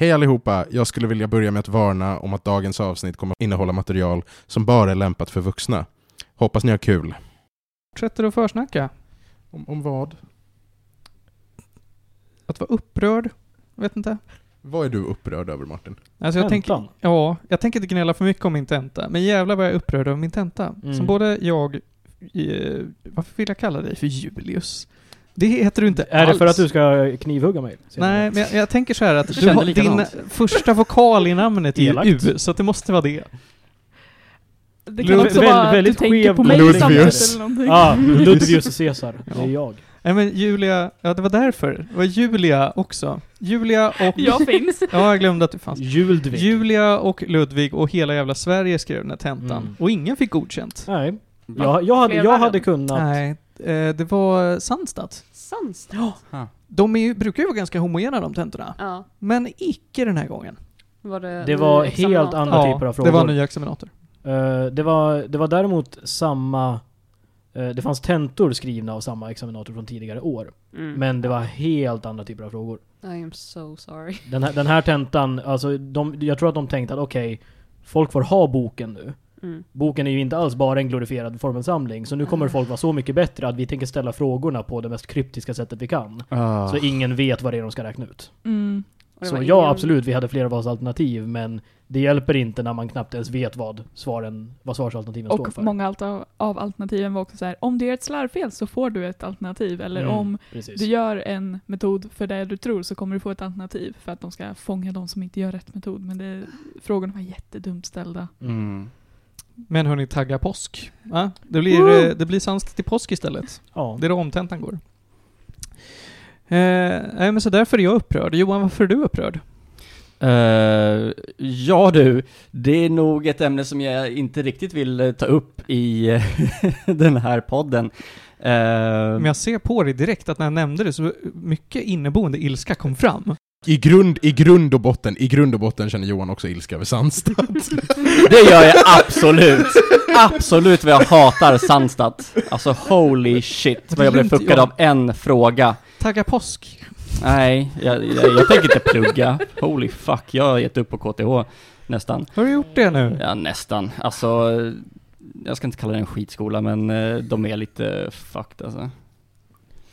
Hej allihopa! Jag skulle vilja börja med att varna om att dagens avsnitt kommer att innehålla material som bara är lämpat för vuxna. Hoppas ni har kul. Fortsätter du att försnacka? Om, om vad? Att vara upprörd? Vet inte. Vad är du upprörd över Martin? Alltså jag tänker, ja, jag tänker inte gnälla för mycket om min tenta, men jävlar vad jag är upprörd över min tenta. Mm. Som både jag, eh, varför vill jag kalla dig för Julius? Det heter du inte Är det alls. för att du ska knivhugga mig? Nej, men jag, jag tänker så här att du din likadant. första vokal i namnet är ju. U, så att det måste vara det. Det kan Lud- också vara att väldigt du tänker på mig Ludvius. eller någonting. Ja, Ludvius Caesar. Det är jag. Nej men Julia, ja det var därför. Det var Julia också. Julia och... Jag finns. Ja, jag glömde att du fanns. Juldvig. Julia och Ludvig och hela jävla Sverige skrev den här tentan. Mm. Och ingen fick godkänt. Nej. Jag, jag, hade, jag hade kunnat... Nej, eh, det var Sandstad. Sandstad. De är brukar ju vara ganska homogena de tentorna. Ja. Men icke den här gången. Var det Det var helt andra typer av det var frågor. nya examinator. Eh, det, var, det var däremot samma... eh, det fanns tentor skrivna av samma examinator från tidigare år. Mm. Men det var helt andra typer av frågor. I am so sorry. Den här, den här tentan, alltså de, jag tror att de tänkte att okej, folk får ha boken nu. Mm. Boken är ju inte alls bara en glorifierad formelsamling, så nu kommer Ah. folk vara så mycket bättre att vi tänker ställa frågorna på det mest kryptiska sättet vi kan. Ah. Så ingen vet vad det är de ska räkna ut. Mm. Och Så ja, ingen- absolut, vi hade flera valsalternativ, men det hjälper inte när man knappt ens vet vad, svaren, vad svarsalternativen står Och för. många alta- av alternativen var också så här: om du gör ett slarvfel så får du ett alternativ. Eller Mm, om Precis. du gör en metod för det du tror så kommer du få ett alternativ. För att de ska fånga de som inte gör rätt metod. Men det, frågorna var jättedumt ställda. Mm. Men hörni, tagga påsk. Va? Det blir, eh, det blir Sandstad till påsk istället. Ja. Det är då omtentan går. Eh, nej men så därför är jag upprörd. Johan, varför är du upprörd? Eh, ja du, det är nog ett ämne som jag inte riktigt vill eh, ta upp i eh, den här podden. Eh, Men jag ser på dig direkt att när jag nämnde det så mycket inneboende ilska kom fram. I grund, I grund och botten, i grund och botten känner Johan också ilska över Sandstad. det gör jag absolut! Absolut vad jag hatar Sandstad. Alltså holy shit vad jag blev Lugnt, fuckad Johan. av en fråga. Tagga påsk. Nej, jag, jag, jag tänker inte plugga. Holy fuck, jag har gett upp på KTH nästan. Har du gjort det nu? Ja, nästan. Alltså, jag ska inte kalla det en skitskola, men eh, de är lite fucked alltså.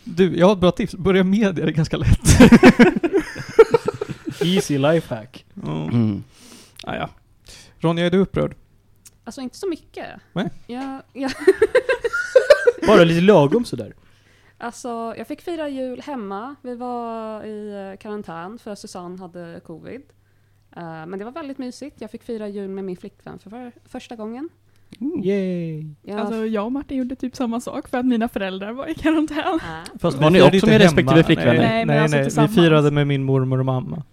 Du, jag har ett bra tips. Börja media, det är ganska lätt. Easy lifehack. mm. Mm. ah, ja. Ronja, är du upprörd? Alltså inte så mycket. Nej. Jag, jag, Bara lite lagom sådär. alltså, jag fick fira jul hemma. Vi var i eh, karantän för Susanne hade covid. Eh, men det var väldigt mysigt. Jag fick fira jul med min flickvän för, för första gången. Yay. Jag, Alltså jag och Martin gjorde typ samma sak för att mina föräldrar var i karantän. Äh. Fast Vi var ni firade också med respektive flickvänner? Nej, Nej, nej, alltså nej. Vi firade med min mormor och mamma.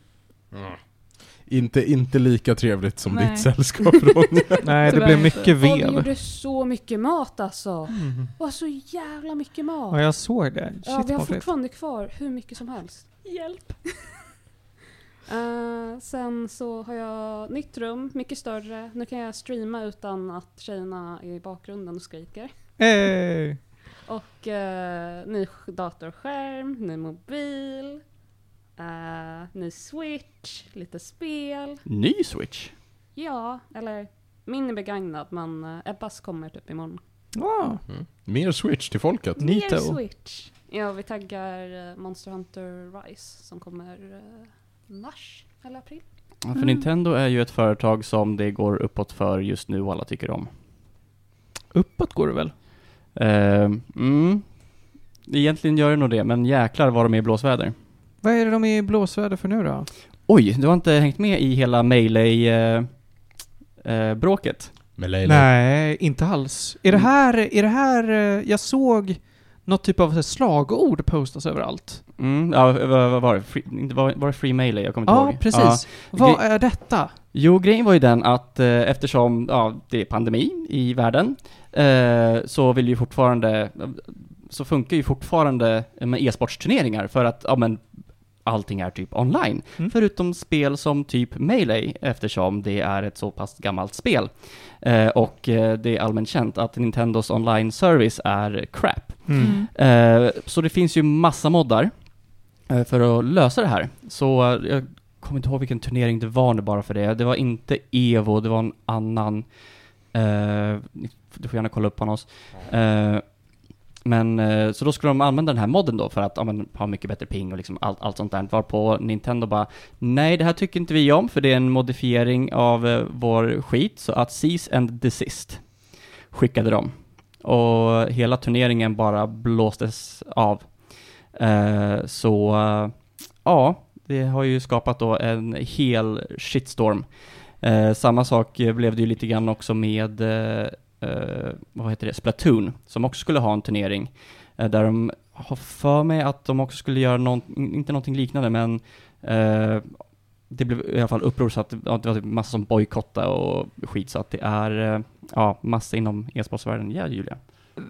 Inte, inte lika trevligt som Nej. ditt sällskap Ronja. Nej, det blev mycket Och vi vev. gjorde så mycket mat alltså. Mm. Det var så jävla mycket mat. Ja, jag såg det. Shit, Ja, vi har fortfarande kvar hur mycket som helst. Hjälp. Eh, sen så har jag nytt rum, mycket större. Nu kan jag streama utan att tjejerna är i bakgrunden och skriker. Hey. Och uh, ny sk- datorskärm, ny mobil, uh, ny switch, lite spel. Ny Switch? Ja, eller min är begagnad men uh, Ebbas kommer typ imorgon. Ah, Mm. Mer switch till folket. Nito. Mer switch. Ja, vi taggar eh, Monster Hunter Rise som kommer uh, mars eller april. Ja, för Nintendo är ju ett företag som det går uppåt för just nu och alla tycker om. uppåt går det väl? Eh, mm. Egentligen gör det nog det, men jäklar vad de är i blåsväder. Vad är det de är i blåsväder för nu då? Oj, du har inte hängt med i hela Melee eh, eh. Nej, inte alls. Är det här, är det här, eh, jag såg något typ av slagord postas överallt. Mm, ja, vad, var det? Free, var, var det Free Melee? Jag kommer inte Ja, ihåg. precis. Vad är detta? Jo, grejen var ju den att eh, eftersom ja, det är pandemi i världen eh, så vill ju fortfarande, så funkar ju fortfarande eh, med e-sportsturneringar för att ja, men, allting är typ online. Mm. Förutom spel som typ Melee eftersom det är ett så pass gammalt spel. Eh, och eh, det är allmänt känt att Nintendos online-service är crap. Mm. Eh, så det finns ju massa moddar eh, för att lösa det här. Så eh, jag kommer inte ihåg vilken turnering det var nu bara för det. Det var inte Evo, det var en annan. Eh, du får gärna kolla upp på oss. Men eh, så då skulle de använda den här modden då för att ja, men, ha mycket bättre ping och liksom allt, allt sånt där. Varpå Nintendo bara Nej, det här tycker inte vi om för det är en modifiering av eh, vår skit, så att cease and desist skickade de. Och hela turneringen bara blåstes av. Eh, så eh, ja, det har ju skapat då en hel shitstorm. Eh, samma sak blev det ju lite grann också med, eh, Eh, vad heter det, Splatoon, som också skulle ha en turnering. Eh, där de har för mig att de också skulle göra någon, inte någonting liknande, men eh, det blev i alla fall uppror så att det, ja, det var typ massa som bojkottade och skit, så att det är, eh, ja, massa inom e-sportsvärlden. Ja, Julia.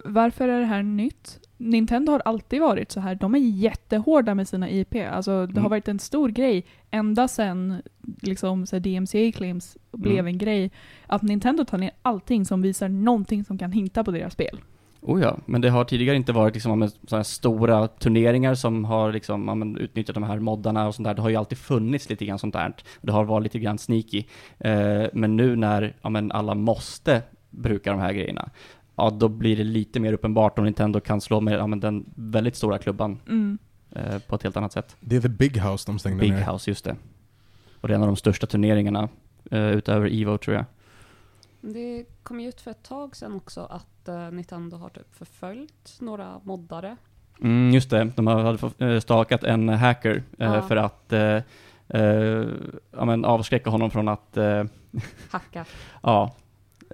Varför är det här nytt? Nintendo har alltid varit så här. De är jättehårda med sina IP. Alltså, det Mm. har varit en stor grej ända sedan liksom, så DMCA claims blev Mm. en grej. Att Nintendo tar ner allting som visar någonting som kan hinta på deras spel. Oh ja, men det har tidigare inte varit liksom, sådana här stora turneringar som har liksom, men, utnyttjat de här moddarna och sånt där. Det har ju alltid funnits lite grann sånt där. Det har varit lite grann sneaky. Eh, men nu när ja, men, alla måste bruka de här grejerna, ja då blir det lite mer uppenbart om Nintendo kan slå med ja, men, den väldigt stora klubban Mm. eh, på ett helt annat sätt. Det är The Big House de stängde Big ner. House, just det. Och det är en av de största turneringarna eh, utöver Evo tror jag. Det kom ju ut för ett tag sedan också att eh, Nintendo har typ förföljt några moddare. Mm, just det, de hade eh, stakat en hacker eh, Ja. för att eh, eh, ja, men avskräcka honom från att, eh, Hacka. ja,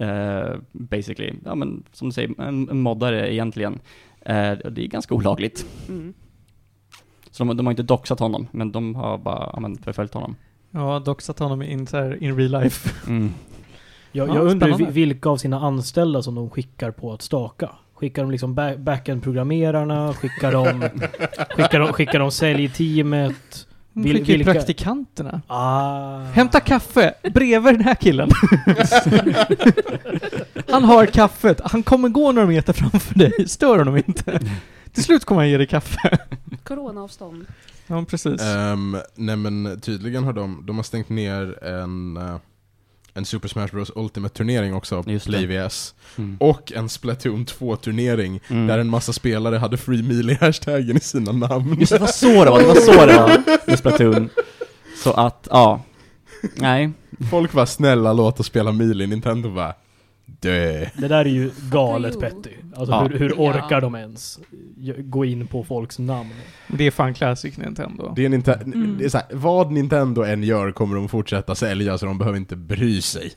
eh, basically, ja men som du säger, en, en moddare egentligen. Och det är ganska olagligt. Mm. Så de, de har inte doxat honom, men de har bara ja, men, förföljt honom. Ja, doxat honom in, så här, in real life. Mm. Jag, Ja, jag undrar vilka av sina anställda som de skickar på att staka. Skickar de liksom ba- backend-programmerarna? Skickar de, skickar de, skickar de säljteamet? Vil- skickar ju vilka- praktikanterna. Ah. Hämta kaffe bredvid den här killen. han har kaffet. Han kommer gå några meter framför dig. Stör honom inte. Till slut kommer han ge dig kaffe. Coronaavstånd. Ja, precis. Um, nej men tydligen har de, de har stängt ner en, eh, en Super Smash Bros Ultimate-turnering också, det. PlayVS. Mm. Och en Splatoon 2-turnering, Mm. där en massa spelare hade Free Melee-hashtaggen i sina namn. Just det var så det var, det var så det var med Splatoon. Så att, ja. Nej. Folk var snälla, låt oss spela Melee, Nintendo bara dö. Det där är ju galet. Petty. Alltså Ja. hur, hur orkar Ja. de ens gå in på folks namn? Det är fan classic Nintendo. Det är, Ninte- Mm. det är så här, vad Nintendo än gör kommer de fortsätta sälja, så de behöver inte bry sig.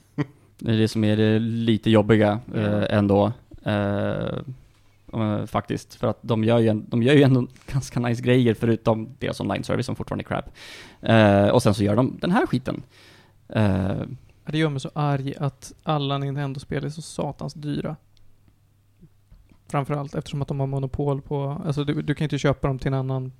Det är det som är det lite jobbiga eh, ändå. Eh, eh, faktiskt. För att de gör, ju en, de gör ju ändå ganska nice grejer förutom deras online-service som fortfarande är crap. Eh, och sen så gör de den här skiten. Eh, Det gör mig så arg att alla Nintendo-spel är så satans dyra. Framförallt eftersom att de har monopol på, alltså du, du kan inte köpa dem till en annan,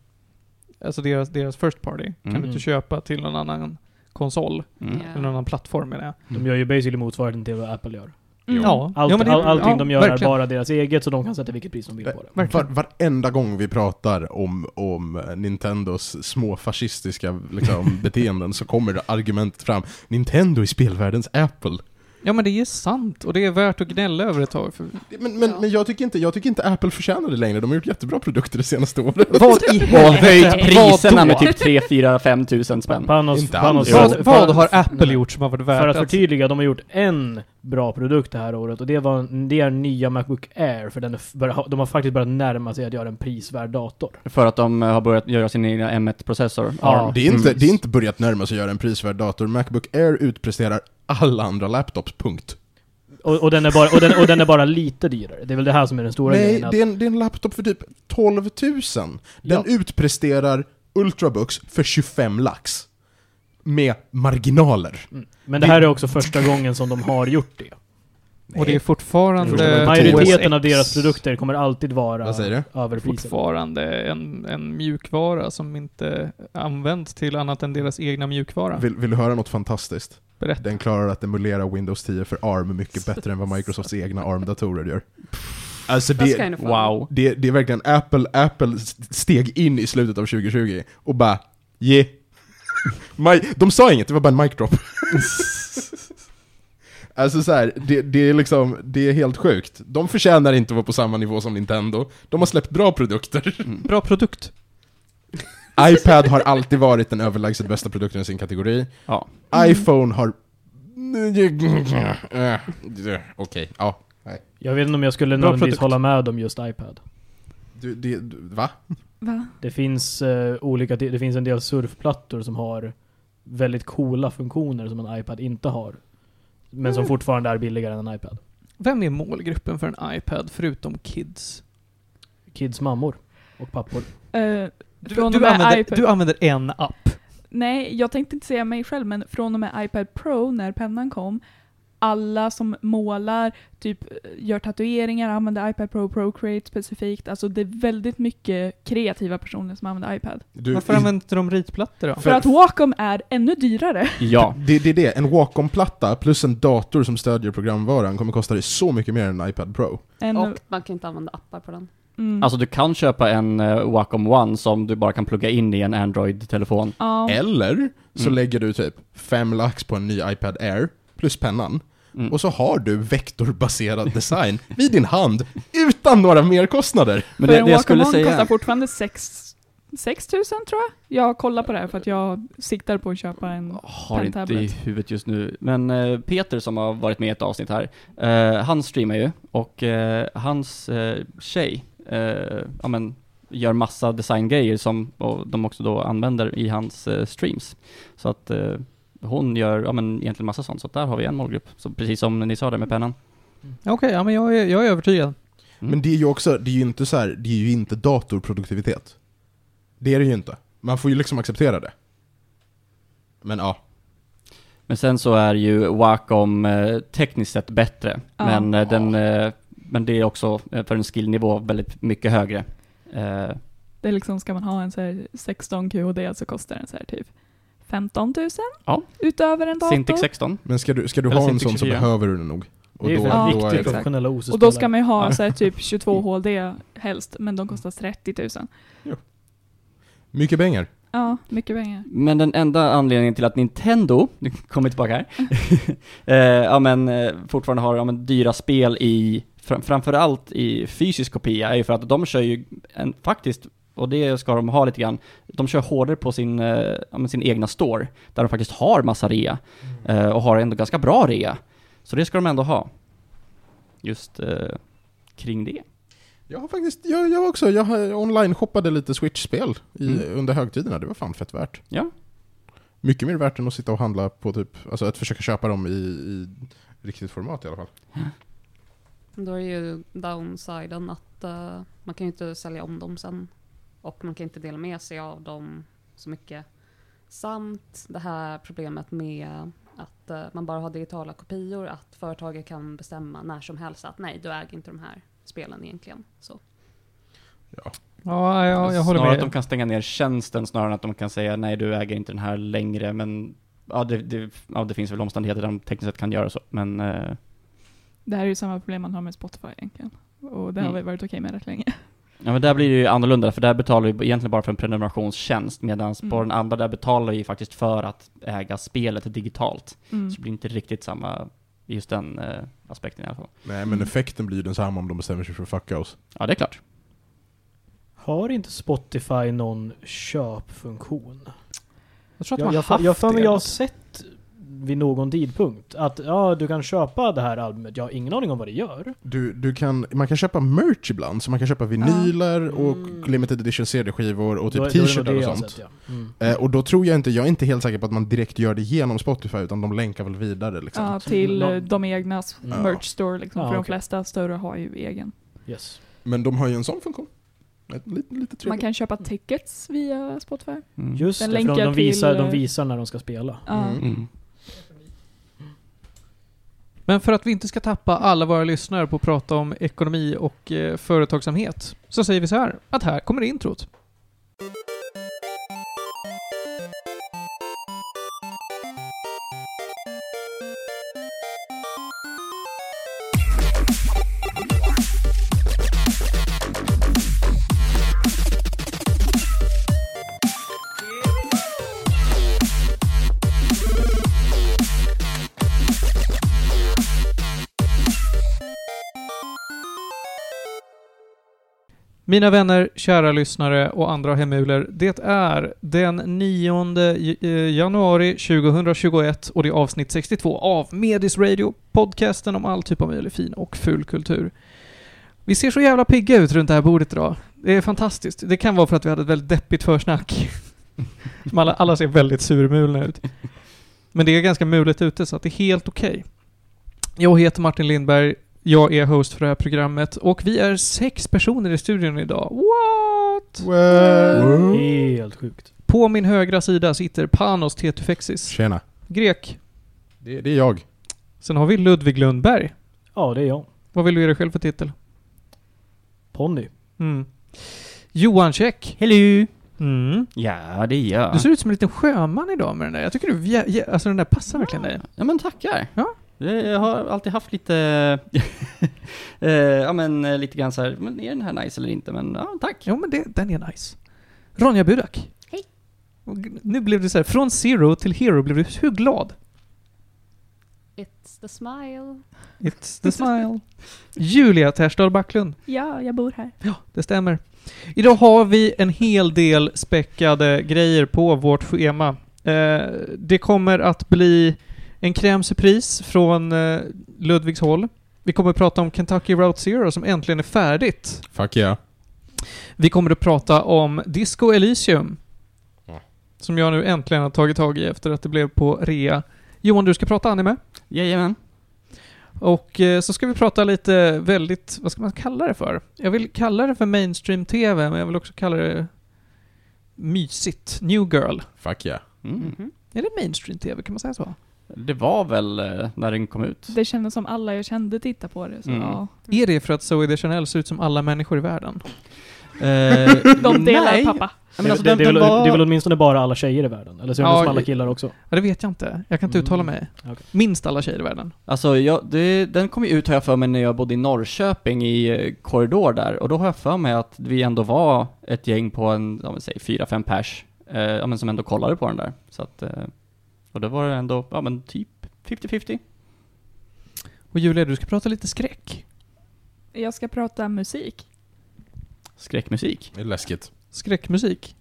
alltså deras, deras first party kan Mm. du inte köpa till någon annan konsol, mm. Eller någon annan plattform menar jag. De gör ju basically motsvarigheten till vad Apple gör. Mm. Ja, Allt, ja, men det- all, allting ja, de gör verkligen. är bara deras eget så de kan sätta vilket pris de vill på det. Var, varenda gång vi pratar om, om Nintendos små fascistiska liksom, beteenden så kommer det argumentet fram. Nintendo är spelvärldens Apple. Ja men det är sant, och det är värt att gnälla över ett tag. För Men, men, Ja. men jag, tycker inte, jag tycker inte Apple förtjänar det längre, de har gjort jättebra produkter det senaste året. vad i Och helvete? höjt priserna med typ 3, 4, 5 tusen spänn. Panos, Inte Panos, alls. Vad, vad har Apple gjort som har varit värt För att att... förtydliga, de har gjort en bra produkt det här året och det, var, det är nya Macbook Air för den är, de har faktiskt börjat närma sig att göra en prisvärd dator. För att de eh, har börjat göra sin egna M1-processor. Ja. Det är, inte, Mm. det är inte börjat närma sig att göra en prisvärd dator. Macbook Air utpresterar alla andra laptops, punkt. Och, och, den är bara, och, den, och den är bara lite dyrare. Det är väl det här som är den stora Nej, grejen. Att, det är, en, det är en laptop för typ 12 000. Den Ja. utpresterar Ultrabooks för 25 lax. Med marginaler. Mm. Men det här är också första gången som de har gjort det. Och det är fortfarande... Majoriteten av deras produkter kommer alltid vara överprisade. fortfarande en, en mjukvara som inte används till annat än deras egna mjukvara. Vill, vill du höra något fantastiskt? Berätta. Den klarar att emulera Windows 10 för ARM mycket bättre än vad Microsofts egna ARM-datorer gör. Alltså det, kind of fun. Wow. det, det är verkligen Apple, Apple steg in i slutet av 2020 och bara yeah. Mi- de sa inget, det var bara en mic drop. Alltså så här, det, det är liksom, det är helt sjukt. De förtjänar inte att vara på samma nivå som Nintendo. De har släppt bra produkter. Bra produkt. iPad har alltid varit den överlägset bästa produkten i sin kategori. Ja. iPhone har... Eh, Okej, ja. Jag vet inte om jag skulle Bra nödvändigtvis produkt. hålla med om just iPad. Du, det, du, va? Va? Det finns eh, olika, det finns en del surfplattor som har väldigt coola funktioner som en iPad inte har. Men som Mm. fortfarande är billigare än en iPad. Vem är målgruppen för en iPad förutom kids? Kids mammor och pappor. Eh, Du, du, använder, iPad. du använder en app. nej, jag tänkte inte säga mig själv, men från och med iPad Pro, när pennan kom, alla som målar, typ eh, gör tatueringar, använder iPad Pro, Procreate specifikt. Alltså det är väldigt mycket kreativa personer som använder iPad. Du, Varför i- använder inte de ritplattor då? För- För att Wacom är ännu dyrare. Ja. Det, det är det, en Wacom-platta plus en dator som stödjer programvaran kommer kosta dig så mycket mer än en iPad Pro. Än, Och man kan inte använda appar på den. mm, Alltså du kan köpa en uh, Wacom One som du bara kan plugga in i en Android-telefon. ja. Eller så Mm. lägger du typ fem lax på en ny iPad Air plus pennan. Mm. Och så har du vektorbaserad design vid din hand utan några merkostnader. Men för det, en det jag skulle säga... kostar fortfarande 6 000 tror jag. Jag kollar på det här för att jag siktar på att köpa en har inte i huvudet just nu. Men eh, Peter som har varit med i ett avsnitt här, eh, han streamar ju och eh, hans eh, tjej, eh, ja men, gör massa designgrejer som och de också då använder i hans eh, streams. Så att eh, hon gör, ja men egentligen massa sånt, så att där har vi en målgrupp. Så precis som ni sa där med pennan. Okej, ja men jag är, jag är övertygad. Mm. Men det är ju också, det är ju inte så här, det är ju inte datorproduktivitet. Det är det ju inte. Man får ju liksom acceptera det. Men ja, Men sen så är ju Wacom eh, tekniskt sett bättre, Ja. men, eh, den, eh, men det är också eh, för en skillnivå väldigt mycket högre. Det är liksom, ska man ha en så här 16 QHD så kostar den så här typ 15 000 Ja. utöver en dator. Cintiq 16. men ska du, ska du Eller ha en sån så 24. behöver du den nog. Och det är då, Ja, en då är OS Och då ska man ju ha så här typ 22 HD helst, men de kostar 30 000. mycket pengar. Ja, mycket pengar. Men den enda anledningen till att Nintendo, nu kommer vi tillbaka här, eh, ja men eh, fortfarande har ja, men, dyra spel i, fram, framförallt i fysisk kopia, är ju för att de kör ju en, faktiskt, och det ska de ha lite grann, de kör hårdare på sin, eh, sin egna store, där de faktiskt har massa rea, eh, och har ändå ganska bra rea. Så det ska de ändå ha. Just eh, kring det. Jag har faktiskt, jag, jag också, jag har online-shoppade lite Switch-spel i, Mm. under högtiderna, det var fan fett värt. Ja. Mycket mer värt än att sitta och handla på typ, alltså att försöka köpa dem i, i riktigt format i alla fall. Då är ju downsiden att eh, man kan ju inte sälja om dem sen. Och man kan inte dela med sig av dem så mycket. Samt det här problemet med att eh, man bara har digitala kopior, att företaget kan bestämma när som helst att nej, du äger inte de här spelen egentligen. Så. Ja. Ja, ja jag håller snarare med. att de kan stänga ner tjänsten snarare än att de kan säga nej du äger inte den här längre men ja det, det, ja, det finns väl omständigheter där de tekniskt sett kan göra så men eh, Det här är ju samma problem man har med Spotify egentligen. Och det har Mm. vi varit okej med rätt länge. Ja men där blir det ju annorlunda för där betalar vi egentligen bara för en prenumerationstjänst medan på Mm. den andra där betalar vi faktiskt för att äga spelet digitalt. Mm. Så det blir inte riktigt samma just den eh, aspekten i alla fall. Nej men effekten blir ju densamma om de bestämmer sig för att fucka oss. Ja det är klart. Har inte Spotify någon köpfunktion? Jag tror att Jag, man jag, har jag, jag haft för mig det. jag har sett vid någon tidpunkt att ja, du kan köpa det här albumet. Jag har ingen aning om vad det gör. Du, du kan, man kan köpa merch ibland, så man kan köpa vinyler och Mm. limited edition CD-skivor och typ t-shirtar och sånt. sett, ja. Mm. Eh, och då tror jag inte, jag är inte helt säker på att man direkt gör det genom Spotify, utan de länkar väl vidare liksom. Ja, till någon- eh, de egna Mm. merch store liksom. Ja, för de okej. flesta större har ju egen. Yes. Men de har ju en sån funktion. Lite, lite Man kan köpa tickets via Spotify. Mm. Just Den det, för de, de, visar, till, de eh, visar när de ska spela. Mm. Mm. Men för att vi inte ska tappa alla våra lyssnare på att prata om ekonomi och eh, företagsamhet så säger vi så här, att här kommer introt. Mina vänner, kära lyssnare och andra hemuler, det är den 9 j- eh, januari 2021 och det är avsnitt 62 av Medis Radio, podcasten om all typ av möjlig fin och ful kultur. Vi ser så jävla pigga ut runt det här bordet idag. Det är fantastiskt. Det kan vara för att vi hade ett väldigt deppigt försnack. Alla, alla ser väldigt surmulna ut. Men det är ganska mulet ute så att det är helt okej. Jag heter Martin Lindberg, jag är host för det här programmet och vi är sex personer i studion idag. What? Well. Helt sjukt. På min högra sida sitter Panos Tetufexis, Tjena. grek. Det, det är jag. Sen har vi Ludvig Lundberg. Ja, det är jag. Vad vill du ge dig själv för titel? Ponny. Mm. Johan Käck. Hello! Mm. Ja, det är jag. Du ser ut som en liten sjöman idag med den där. Jag tycker du, alltså den där passar verkligen dig. Ja men tackar. Ja. Jag har alltid haft lite, eh, ja men eh, lite grann så här, men är den här nice eller inte? Men ja, tack. Jo men det, den är nice. Ronja Budak. Hej. Och Nu blev du så här, från zero till hero blev du hur glad? It's the smile. It's the smile. Julia Terstad Backlund. Ja, jag bor här. Ja, det stämmer. Idag har vi en hel del späckade grejer på vårt schema. Eh, det kommer att bli en crème surprise från eh, Ludvigs håll. Vi kommer att prata om Kentucky Route Zero som äntligen är färdigt. Fuck yeah. Vi kommer att prata om Disco Elysium. Ja. Som jag nu äntligen har tagit tag i efter att det blev på rea. Johan, du ska prata anime. Jajamän. Och eh, så ska vi prata lite väldigt, vad ska man kalla det för? Jag vill kalla det för mainstream-tv, men jag vill också kalla det mysigt. New Girl. Fuck yeah. Mm. Mhm. Är det mainstream-tv? Kan man säga så? Det var väl eh, när den kom ut. Det kändes som alla jag kände tittade på det. Så Mm. ja. Är det för att Zoe Deschanel ser ut som alla människor i världen? Eh, De delar nej. pappa. Men alltså, det, det, är väl, var... det är väl åtminstone bara alla tjejer i världen? Eller så är det Ja, som alla killar också? Ja, det vet jag inte. Jag kan inte uttala Mm. mig. Okej. Minst alla tjejer i världen. Alltså, jag, det, den kom ju ut har jag för mig när jag bodde i Norrköping i eh, korridor där. Och då har jag för mig att vi ändå var ett gäng på en, ja men säg fyra, fem pers. Eh, ja men som ändå kollade på den där. Så att, eh, och då var det ändå, ja men typ 50-50. Och Julia, du ska prata lite skräck. Jag ska prata musik. Skräckmusik. Det är läskigt. Skräckmusik.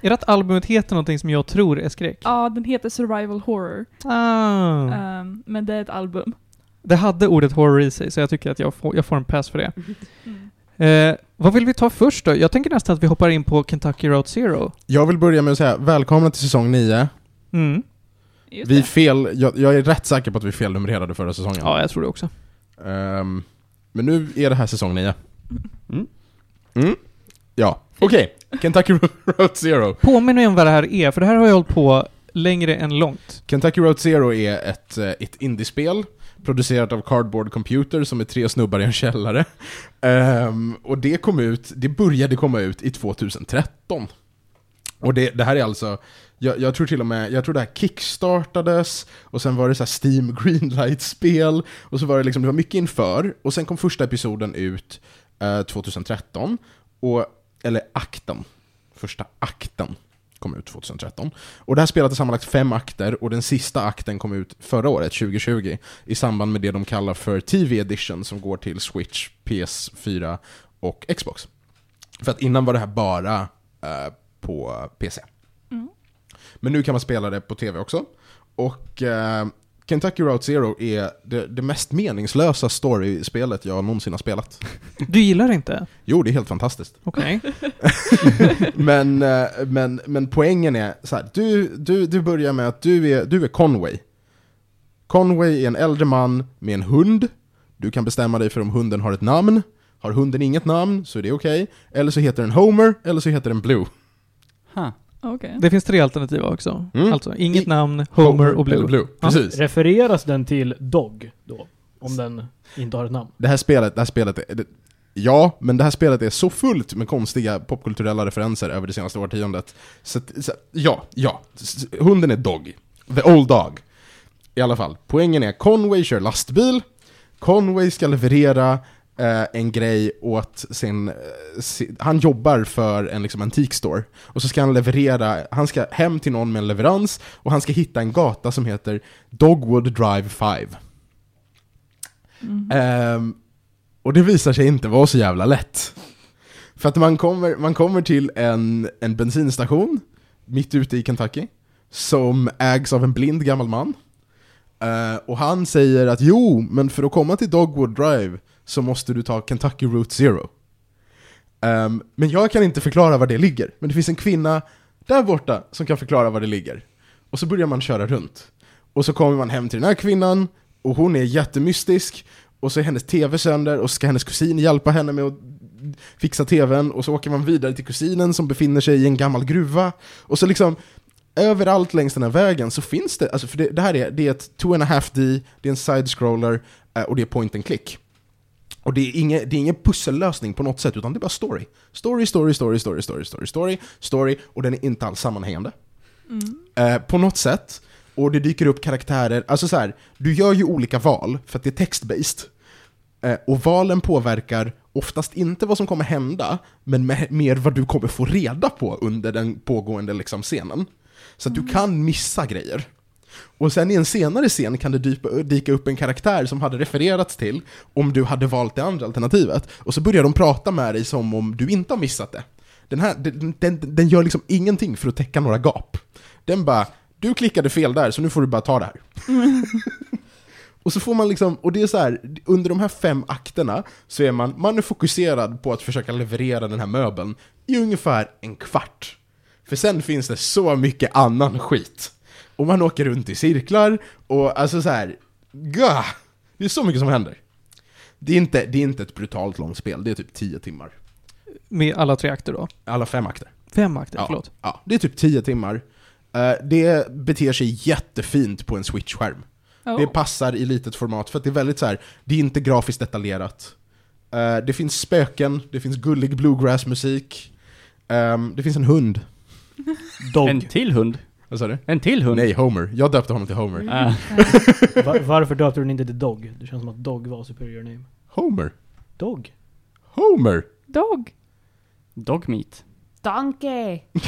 Är det att albumet heter någonting som jag tror är skräck? Ja, den heter Survival Horror. Ah. Ehm, men det är ett album. Det hade ordet horror i sig, så jag tycker att jag får, jag får en pass för det. Mm. Eh, vad vill vi ta först då? Jag tänker nästan att vi hoppar in på Kentucky Route Zero. Jag vill börja med att säga välkomna till säsong 9. Mm. Just Vi det. fel, jag, jag är rätt säker på att vi felnumrerade förra säsongen. Ja, jag tror det också. Ehm, men nu är det här säsong 9. Mm. Mm. Ja, okej. Kentucky Route Zero. Påminn mig om vad det här är, för det här har jag hållit på längre än långt. Kentucky Route Zero är ett, eh, ett indiespel producerat av Cardboard Computer som är tre snubbar i en källare. Ehm, och det kom ut, det började komma ut i 2013. Och det, det här är alltså, jag, jag tror till och med, jag tror det här kickstartades, och sen var det så här Steam Greenlight-spel, och så var det liksom, det var mycket inför, och sen kom första episoden ut eh, 2013, och, eller akten, första akten kom ut 2013. Och det här spelet har sammanlagt fem akter, och den sista akten kom ut förra året, 2020, i samband med det de kallar för TV Edition, som går till Switch, PS4 och Xbox. För att innan var det här bara eh, på PC. Men nu kan man spela det på TV också. Och eh, Kentucky Route Zero är det, det mest meningslösa story-spelet jag någonsin har spelat. Du gillar det inte? Jo, det är helt fantastiskt. Okej. men, eh, men, men poängen är så här, du, du, du börjar med att du är, du är Conway. Conway är en äldre man med en hund. Du kan bestämma dig för om hunden har ett namn. Har hunden inget namn så är det okej. Eller så heter den Homer, eller så heter den Blue. Huh. Okej. Det finns tre alternativ också. Mm. Alltså, inget I- namn, Homer och Blue. Blue. Ja. Precis. Refereras den till Dog då? Om den inte har ett namn? Det här spelet, det här spelet är, det, Ja, men det här spelet är så fullt med konstiga popkulturella referenser över det senaste årtiondet. Så, så ja, ja. Hunden är Dog. The old dog. I alla fall, poängen är Conway kör lastbil. Conway ska leverera en grej åt sin, eh, si, Han jobbar för en liksom, antikstore. Och så ska han leverera, han ska hem till någon med en leverans och han ska hitta en gata som heter Dogwood Drive 5. Mm. Ehm, och det visar sig inte vara så jävla lätt. För att man kommer, man kommer till en, en bensinstation mitt ute i Kentucky som ägs av en blind gammal man. Eh, och han säger att jo, men för att komma till Dogwood Drive så måste du ta Kentucky Route Zero. Um, men jag kan inte förklara var det ligger, men det finns en kvinna där borta som kan förklara var det ligger. Och så börjar man köra runt. Och så kommer man hem till den här kvinnan, och hon är jättemystisk, och så är hennes TV sönder, och så ska hennes kusin hjälpa henne med att fixa TVn, och så åker man vidare till kusinen som befinner sig i en gammal gruva. Och så liksom, överallt längs den här vägen så finns det, alltså för det, det här är, det är ett 2.5D, det är en side-scroller, eh, och det är point and click. Och det är, ingen, det är ingen pussellösning på något sätt, utan det är bara story. Story, story, story, story, story, story, story, story, och den är inte alls sammanhängande. Mm. Eh, på något sätt. Och det dyker upp karaktärer, alltså så här, du gör ju olika val för att det är text-based. Eh, och valen påverkar oftast inte vad som kommer hända, men me- mer vad du kommer få reda på under den pågående liksom, scenen. Så att du kan missa grejer. Och sen i en senare scen kan det dypa, dyka upp en karaktär som hade refererats till om du hade valt det andra alternativet. Och så börjar de prata med dig som om du inte har missat det. Den, här, den, den, den gör liksom ingenting för att täcka några gap. Den bara, du klickade fel där så nu får du bara ta det här. och så får man liksom, och det är så här, under de här fem akterna så är man, man är fokuserad på att försöka leverera den här möbeln i ungefär en kvart. För sen finns det så mycket annan skit. Och man åker runt i cirklar, och alltså så här, gah, det är så mycket som händer. Det är, inte, det är inte ett brutalt långt spel, det är typ 10 timmar. Med alla tre akter då? Alla fem akter. Fem akter, Ja. förlåt. Ja, det är typ 10 timmar. Eh, det beter sig jättefint på en Switch-skärm. Ja. Det passar i litet format, för att det är väldigt så här. det är inte grafiskt detaljerat. Eh, det finns spöken, det finns gullig bluegrass-musik, Ehm, det finns en hund. Dog. En till hund? Vad sa du? En till hund? Nej, Homer. Jag döpte honom till Homer. Ah. Va- varför döpte du den inte till Dog? Det känns som att Dog var superior name. Homer? Dog? Homer? Dog. Dog meat. Donkey!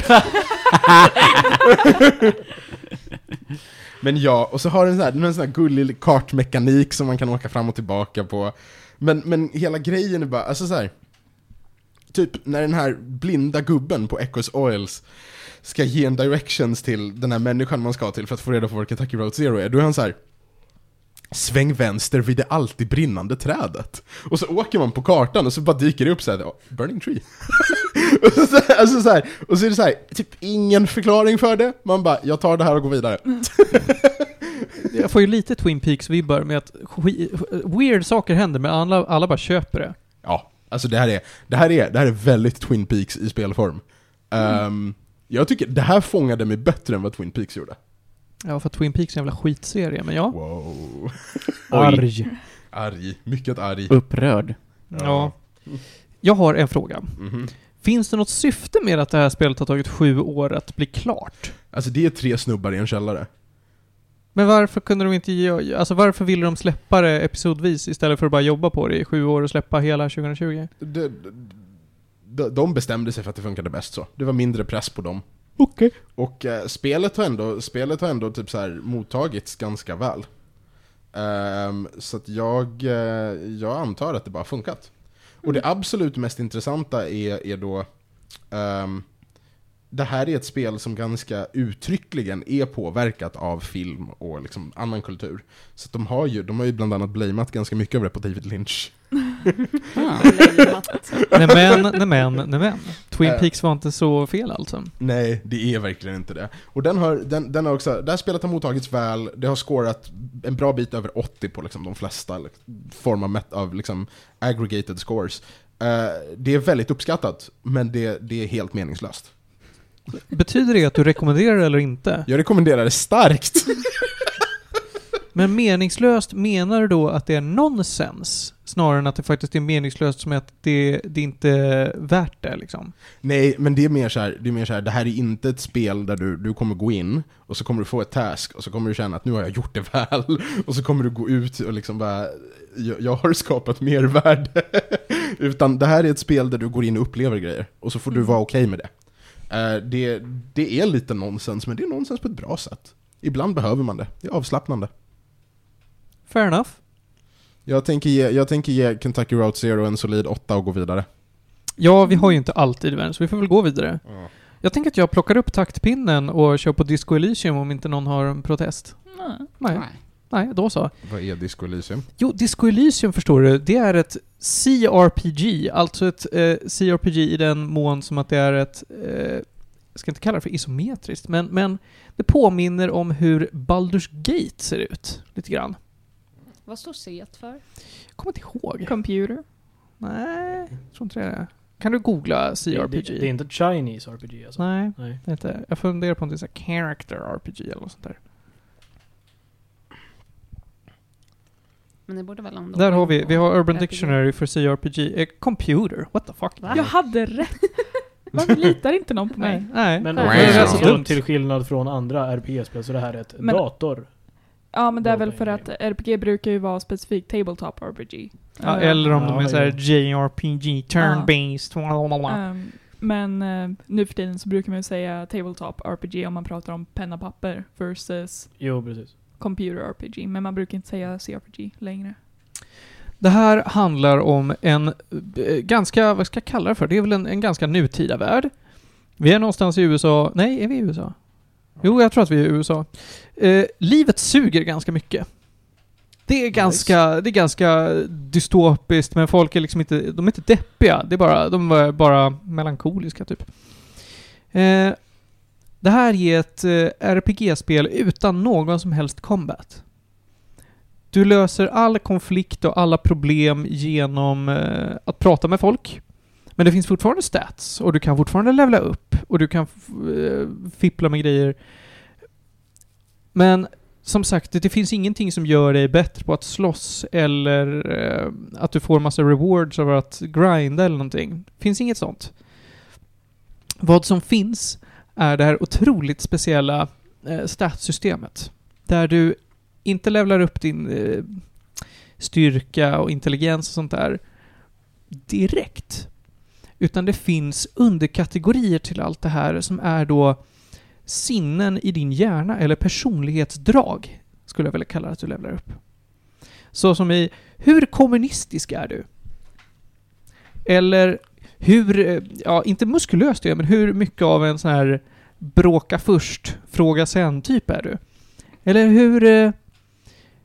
Men ja, och så har den här, den har en sån här gullig kartmekanik som man kan åka fram och tillbaka på. Men, men hela grejen är bara, alltså så här. Typ när den här blinda gubben på Echoes Oils ska ge en directions till den här människan man ska till för att få reda på var Kentucky Road Zero är, då är han så här. Sväng vänster vid det alltid brinnande trädet. Och så åker man på kartan och så bara dyker det upp så här, "Oh, burning tree. och, så, alltså så här, och så är det så här, typ ingen förklaring för det. Man bara, jag tar det här och går vidare. Jag får ju lite Twin Peaks-vibbar med att weird saker händer, men alla, alla bara köper det. Ja, alltså det här är, det här är, det här är väldigt Twin Peaks i spelform. Ehm, jag tycker det här fångade mig bättre än vad Twin Peaks gjorde. Ja, för Twin Peaks är en jävla skitserie, men ja. Wow. Arg. Arg, mycket arg. Upprörd. Ja. Jag har en fråga. Mhm. Finns det något syfte med att det här spelet har tagit sju år att bli klart? Alltså det är tre snubbar i en källare. Men varför kunde de inte göra... Alltså varför ville de släppa det episodvis istället för att bara jobba på det i sju år och släppa hela 2020? De, de, de bestämde sig för att det funkade bäst så. Det var mindre press på dem. Okej. Och eh, spelet har ändå, spelet har ändå typ så här mottagits ganska väl. Ehm, så att jag, eh, jag antar att det bara funkat. Och det absolut mest intressanta är, är då ehm, det här är ett spel som ganska uttryckligen är påverkat av film och liksom annan kultur. Så att de, har ju, de har ju bland annat blamat ganska mycket av det på David Lynch. Ah. Nej men, nej men, nej men. Twin Äh. Peaks var inte så fel alltså. Nej, det är verkligen inte det. Och den har, den, den har också, det här spelet har mottagits väl, det har scorat en bra bit över 80 på liksom de flesta liksom, form av, met, av liksom aggregated scores. Eh, det är väldigt uppskattat, men det, det är helt meningslöst. Betyder det att du rekommenderar det eller inte? Jag rekommenderar det starkt! Men meningslöst, menar du då att det är nonsens? Snarare än att det faktiskt är meningslöst som att det, det inte är värt det liksom? Nej, men det är mer så här, det är mer så här, det här är inte ett spel där du, du kommer gå in, och så kommer du få ett task, och så kommer du känna att nu har jag gjort det väl, och så kommer du gå ut och liksom bara, jag, jag har skapat mervärde. Utan det här är ett spel där du går in och upplever grejer, och så får du Mm. vara okej med det. Eh, det. Det är lite nonsens, men det är nonsens på ett bra sätt. Ibland behöver man det, det är avslappnande. Fair enough. Jag tänker ge, jag tänker ge Kentucky Route Zero en solid 8 och gå vidare. Ja, vi har ju inte alltid världen, så vi får väl gå vidare. Jag tänker att jag plockar upp taktpinnen och kör på Disco Elysium om inte någon har en protest. Nej. Nej, nej då så. Vad är Disco Elysium? Jo, Disco Elysium förstår du, det är ett CRPG, alltså ett eh, CRPG i den mån som att det är ett, eh, jag ska inte kalla det för isometriskt, men, men det påminner om hur Baldur's Gate ser ut, lite grann. Vad står C för? Jag kommer inte ihåg. Computer. Nej, jag tror inte det är det. Kan du googla Det, CRPG? det, det är inte Chinese RPG alltså? Nej, Nej. det är inte. Jag funderar på om det är så här character RPG eller något sånt där. Men det borde väl ändå Där har vi, vi har Urban RPG. Dictionary för CRPG. Eh, computer, what the fuck? Va? Jag hade rätt. Varför litar inte någon på mig? Nej. Men Nej. det är Wow. så till, dumt. till skillnad från andra RPG-spel så det här är ett Men- dator. Ja, men det är väl för att RPG brukar ju vara specifikt Tabletop RPG. Ja, Eh, eller om de Ja, är såhär. JRPG, turn-based, blablabla. ehm, men eh, nu för tiden så brukar man ju säga Tabletop RPG om man pratar om penna papper versus Jo, precis. Computer RPG. Men man brukar inte säga CRPG längre. Det här handlar om en eh, ganska, vad ska jag kalla det för? Det är väl en, en ganska nutida värld. Vi är någonstans i USA. Nej, är vi i USA? Jo, jag tror att vi är i USA. Eh, livet suger ganska mycket. Det är ganska, det är ganska dystopiskt, men folk är liksom inte, de är inte deppiga. Det är bara, de är bara melankoliska typ. Eh, det här är ett eh, RPG-spel utan någon som helst combat. Du löser all konflikt och alla problem genom eh, att prata med folk. Men det finns fortfarande stats och du kan fortfarande levla upp och du kan eh, fippla med grejer. Men som sagt, det, det finns ingenting som gör dig bättre på att slåss eller eh, att du får massa rewards av att grinda eller någonting. Det finns inget sånt. Vad som finns är det här otroligt speciella eh, statssystemet. Där du inte levlar upp din eh, styrka och intelligens och sånt där direkt. Utan det finns underkategorier till allt det här som är då sinnen i din hjärna eller personlighetsdrag, skulle jag vilja kalla det att du levlar upp. Så som i, hur kommunistisk är du? Eller hur, eh, ja inte muskulös du är, men hur mycket av en sån här bråka först, fråga sen typ är du? Eller hur, eh,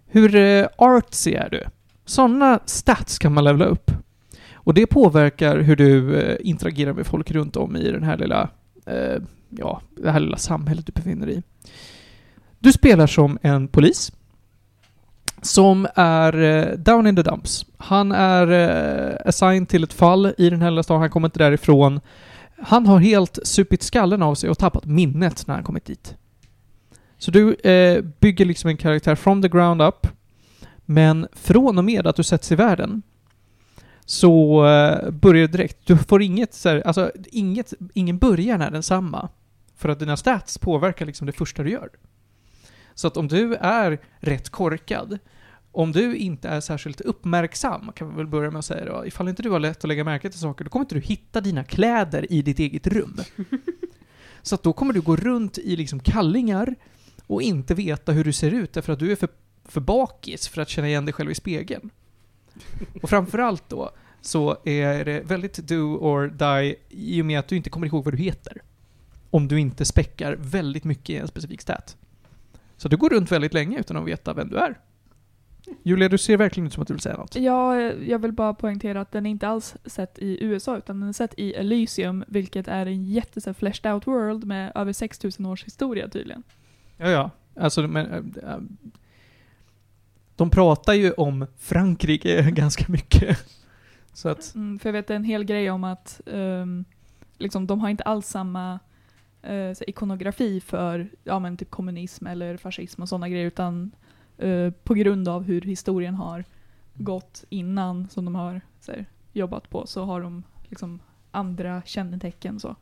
hur eh, artsy är du? Sådana stats kan man levla upp. Och det påverkar hur du interagerar med folk runt om i den här lilla, ja, det här lilla samhället du befinner dig i. Du spelar som en polis som är eh, down in the dumps. Han är eh, assigned till ett fall i den här lilla staden, han kommer inte därifrån. Han har helt supit skallen av sig och tappat minnet när han kommit dit. Så du eh, bygger liksom en karaktär from the ground up. Men från och med att du sätts i världen så eh, börjar det direkt. Du får inget så här, alltså inget, ingen början är densamma. För att dina stats påverkar liksom det första du gör. Så att om du är rätt korkad, om du inte är särskilt uppmärksam, kan vi väl börja med att säga då, ifall inte du har lätt att lägga märke till saker, då kommer inte du hitta dina kläder i ditt eget rum. Så att då kommer du gå runt i liksom kallingar och inte veta hur du ser ut därför att du är för, för bakis för att känna igen dig själv i spegeln. Och framförallt då så är det väldigt do or die i och med att du inte kommer ihåg vad du heter. Om du inte späckar väldigt mycket i en specifik stat. Så du går runt väldigt länge utan att veta vem du är. Julia, du ser verkligen ut som att du vill säga något. Ja, jag vill bara poängtera att den är inte alls sett i USA utan den är sett i Elysium, vilket är en jätte så fleshed out world med över 6000 års historia tydligen. Ja, ja. Alltså, men... äh, de pratar ju om Frankrike ganska mycket. Så att... Mm, för jag vet en hel grej om att ehm, liksom, de har inte alls samma eh, så, ikonografi för ja, men typ kommunism eller fascism och sådana grejer utan eh, på grund av hur historien har gått innan som de har här, jobbat på så har de liksom andra kännetecken så.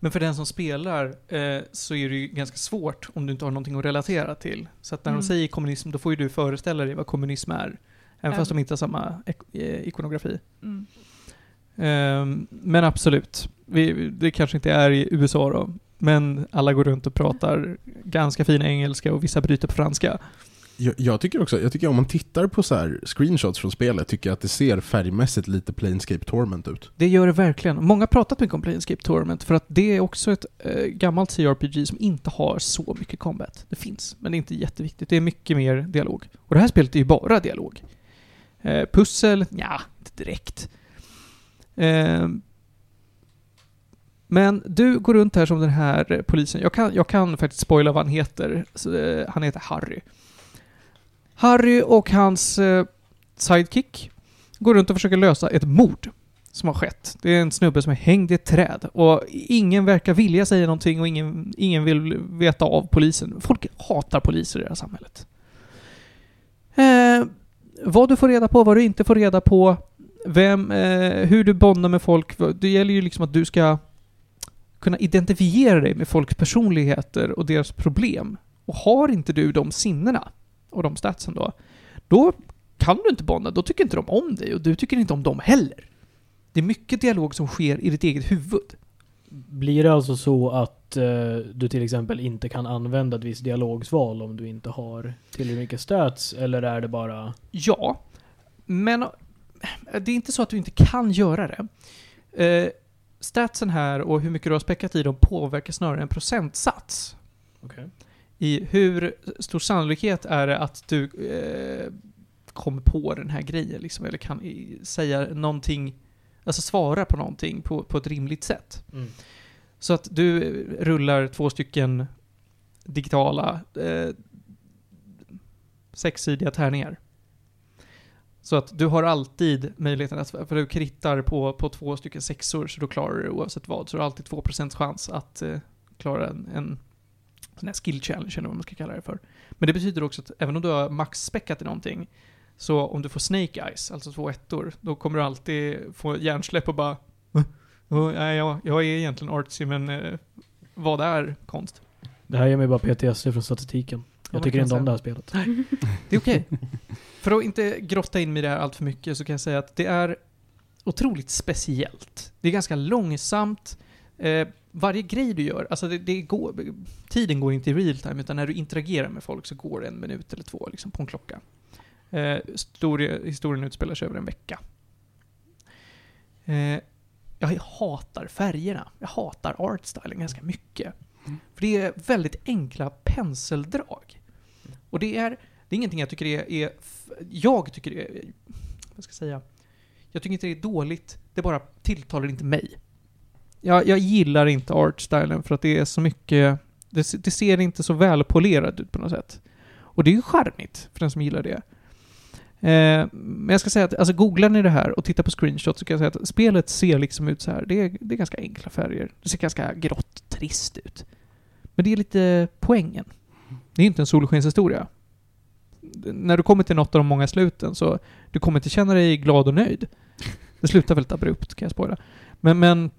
Men för den som spelar eh, så är det ju ganska svårt om du inte har någonting att relatera till. Så att när Mm. de säger kommunism, då får ju du föreställa dig vad kommunism är. Även Ja. fast de inte har samma ek- eh, ikonografi. Mm. Ehm, men absolut. Vi, det kanske inte är i USA då. Men alla går runt och pratar ganska fin engelska och vissa bryter på franska. Jag, jag tycker också, jag tycker om man tittar på så här screenshots från spelet, tycker jag att det ser färgmässigt lite Planescape Torment ut. Det gör det verkligen. Många har pratat mycket om Planescape Torment för att det är också ett eh, gammalt CRPG som inte har så mycket combat. Det finns, men det är inte jätteviktigt. Det är mycket mer dialog. Och det här spelet är ju bara dialog. Eh, pussel? ja, inte direkt. Eh, men du går runt här som den här polisen. Jag kan, jag kan faktiskt spoila vad han heter. Så, eh, han heter Harry. Harry och hans eh, sidekick går runt och försöker lösa ett mord som har skett. Det är en snubbe som är hängd i ett träd och ingen verkar vilja säga någonting och ingen, ingen vill veta av polisen. Folk hatar poliser i det här samhället. Eh, vad du får reda på, vad du inte får reda på, vem, eh, hur du bondar med folk. Det gäller ju liksom att du ska kunna identifiera dig med folks personligheter och deras problem. Och har inte du de sinnena och de statsen då, då kan du inte bonda, då tycker inte de om dig och du tycker inte om dem heller. Det är mycket dialog som sker i ditt eget huvud. Blir det alltså så att eh, du till exempel inte kan använda ett visst dialogsval om du inte har tillräckligt mycket stats? Eller är det bara... Ja, men eh, det är inte så att du inte kan göra det. Eh, statsen här och hur mycket du har späckat i dem påverkar snarare en procentsats. Okej. I hur stor sannolikhet är det att du eh, kommer på den här grejen liksom, eller kan i, säga någonting, alltså svara på någonting på, på ett rimligt sätt. Mm. Så att du rullar två stycken digitala eh, sexsidiga tärningar. Så att du har alltid möjligheten att, för du krittar på, på två stycken sexor så då klarar du det oavsett vad. Så du har alltid 2% chans att eh, klara en, en sån här skill challenge eller vad man ska kalla det för. Men det betyder också att även om du har max-späckat i någonting, så om du får snake eyes, alltså två ettor, då kommer du alltid få hjärnsläpp och bara "Va? Oh, nej, jag, jag är egentligen artsy, men eh, vad är konst? Det här ger mig bara PTSD från statistiken. Jag tycker kan inte om det här spelet. Det är okej. För att inte grotta in mig i det här allt för mycket så kan jag säga att det är otroligt speciellt. Det är ganska långsamt. Eh, varje grej du gör, alltså det, det går, tiden går inte i real time, utan när du interagerar med folk så går det en minut eller två liksom, på en klocka. Eh, historia, historien utspelar sig över en vecka. Eh, jag hatar färgerna. Jag hatar artstylen ganska mycket. För det är väldigt enkla penseldrag. Och det är, det är ingenting jag tycker är, är jag tycker det är, vad ska jag säga, jag tycker inte det är dåligt, det bara tilltalar inte mig. Jag, jag gillar inte artstylen för att det är så mycket, det, det ser inte så välpolerat ut på något sätt. Och det är ju charmigt för den som gillar det. Eh, men jag ska säga att, alltså googlar ni det här och tittar på screenshots så kan jag säga att spelet ser liksom ut så här. Det är, det är ganska enkla färger. Det ser ganska grått trist ut. Men det är lite poängen. Det är inte en solskenshistoria. När du kommer till något av de många sluten så du kommer inte känna dig glad och nöjd. Det slutar väldigt abrupt kan jag spoila. Men, men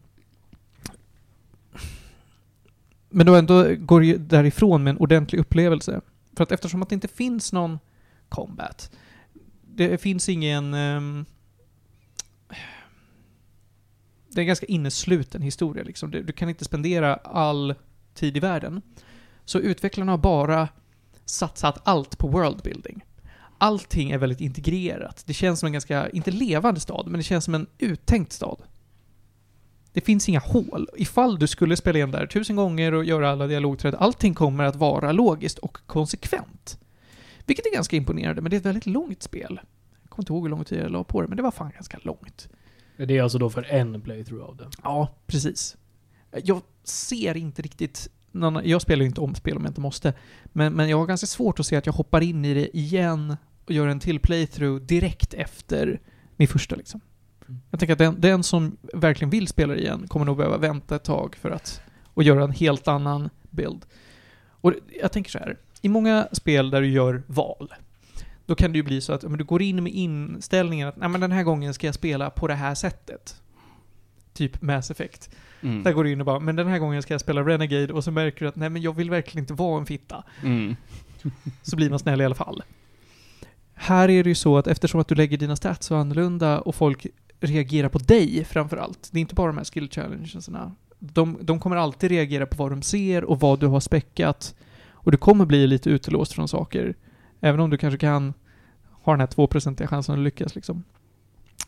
men då ändå går ju därifrån med en ordentlig upplevelse. För att eftersom att det inte finns någon combat, det finns ingen... Um, det är en ganska innesluten historia liksom. Du, du kan inte spendera all tid i världen. Så utvecklarna har bara satsat allt på worldbuilding. Allting är väldigt integrerat. Det känns som en ganska, inte levande stad, men det känns som en uttänkt stad. Det finns inga hål. Ifall du skulle spela igen där tusen gånger och göra alla dialogträd, allting kommer att vara logiskt och konsekvent. Vilket är ganska imponerande, men det är ett väldigt långt spel. Jag kommer inte ihåg hur lång tid jag la på det, men det var fan ganska långt. Det är alltså då för en playthrough av det. Ja, precis. Jag ser inte riktigt någon, jag spelar ju inte om spel om jag inte måste, men, men jag har ganska svårt att se att jag hoppar in i det igen och gör en till playthrough direkt efter min första liksom. Mm. Jag tänker att den, den som verkligen vill spela det igen kommer nog behöva vänta ett tag för att och göra en helt annan bild. Och jag tänker så här, i många spel där du gör val, då kan det ju bli så att men du går in med inställningen att Nej, men den här gången ska jag spela på det här sättet. Typ Mass Effect. Mm. Där går du in och bara, men den här gången ska jag spela Renegade och så märker du att nej men jag vill verkligen inte vara en fitta. Mm. Så blir man snäll i alla fall. Här är det ju så att eftersom att du lägger dina stats så annorlunda och folk reagerar på dig framför allt. Det är inte bara de här skill challengesarna. De, de kommer alltid reagera på vad de ser och vad du har späckat. Och du kommer bli lite utelåst från saker. även om du kanske kan ha den här 2% chansen att lyckas liksom,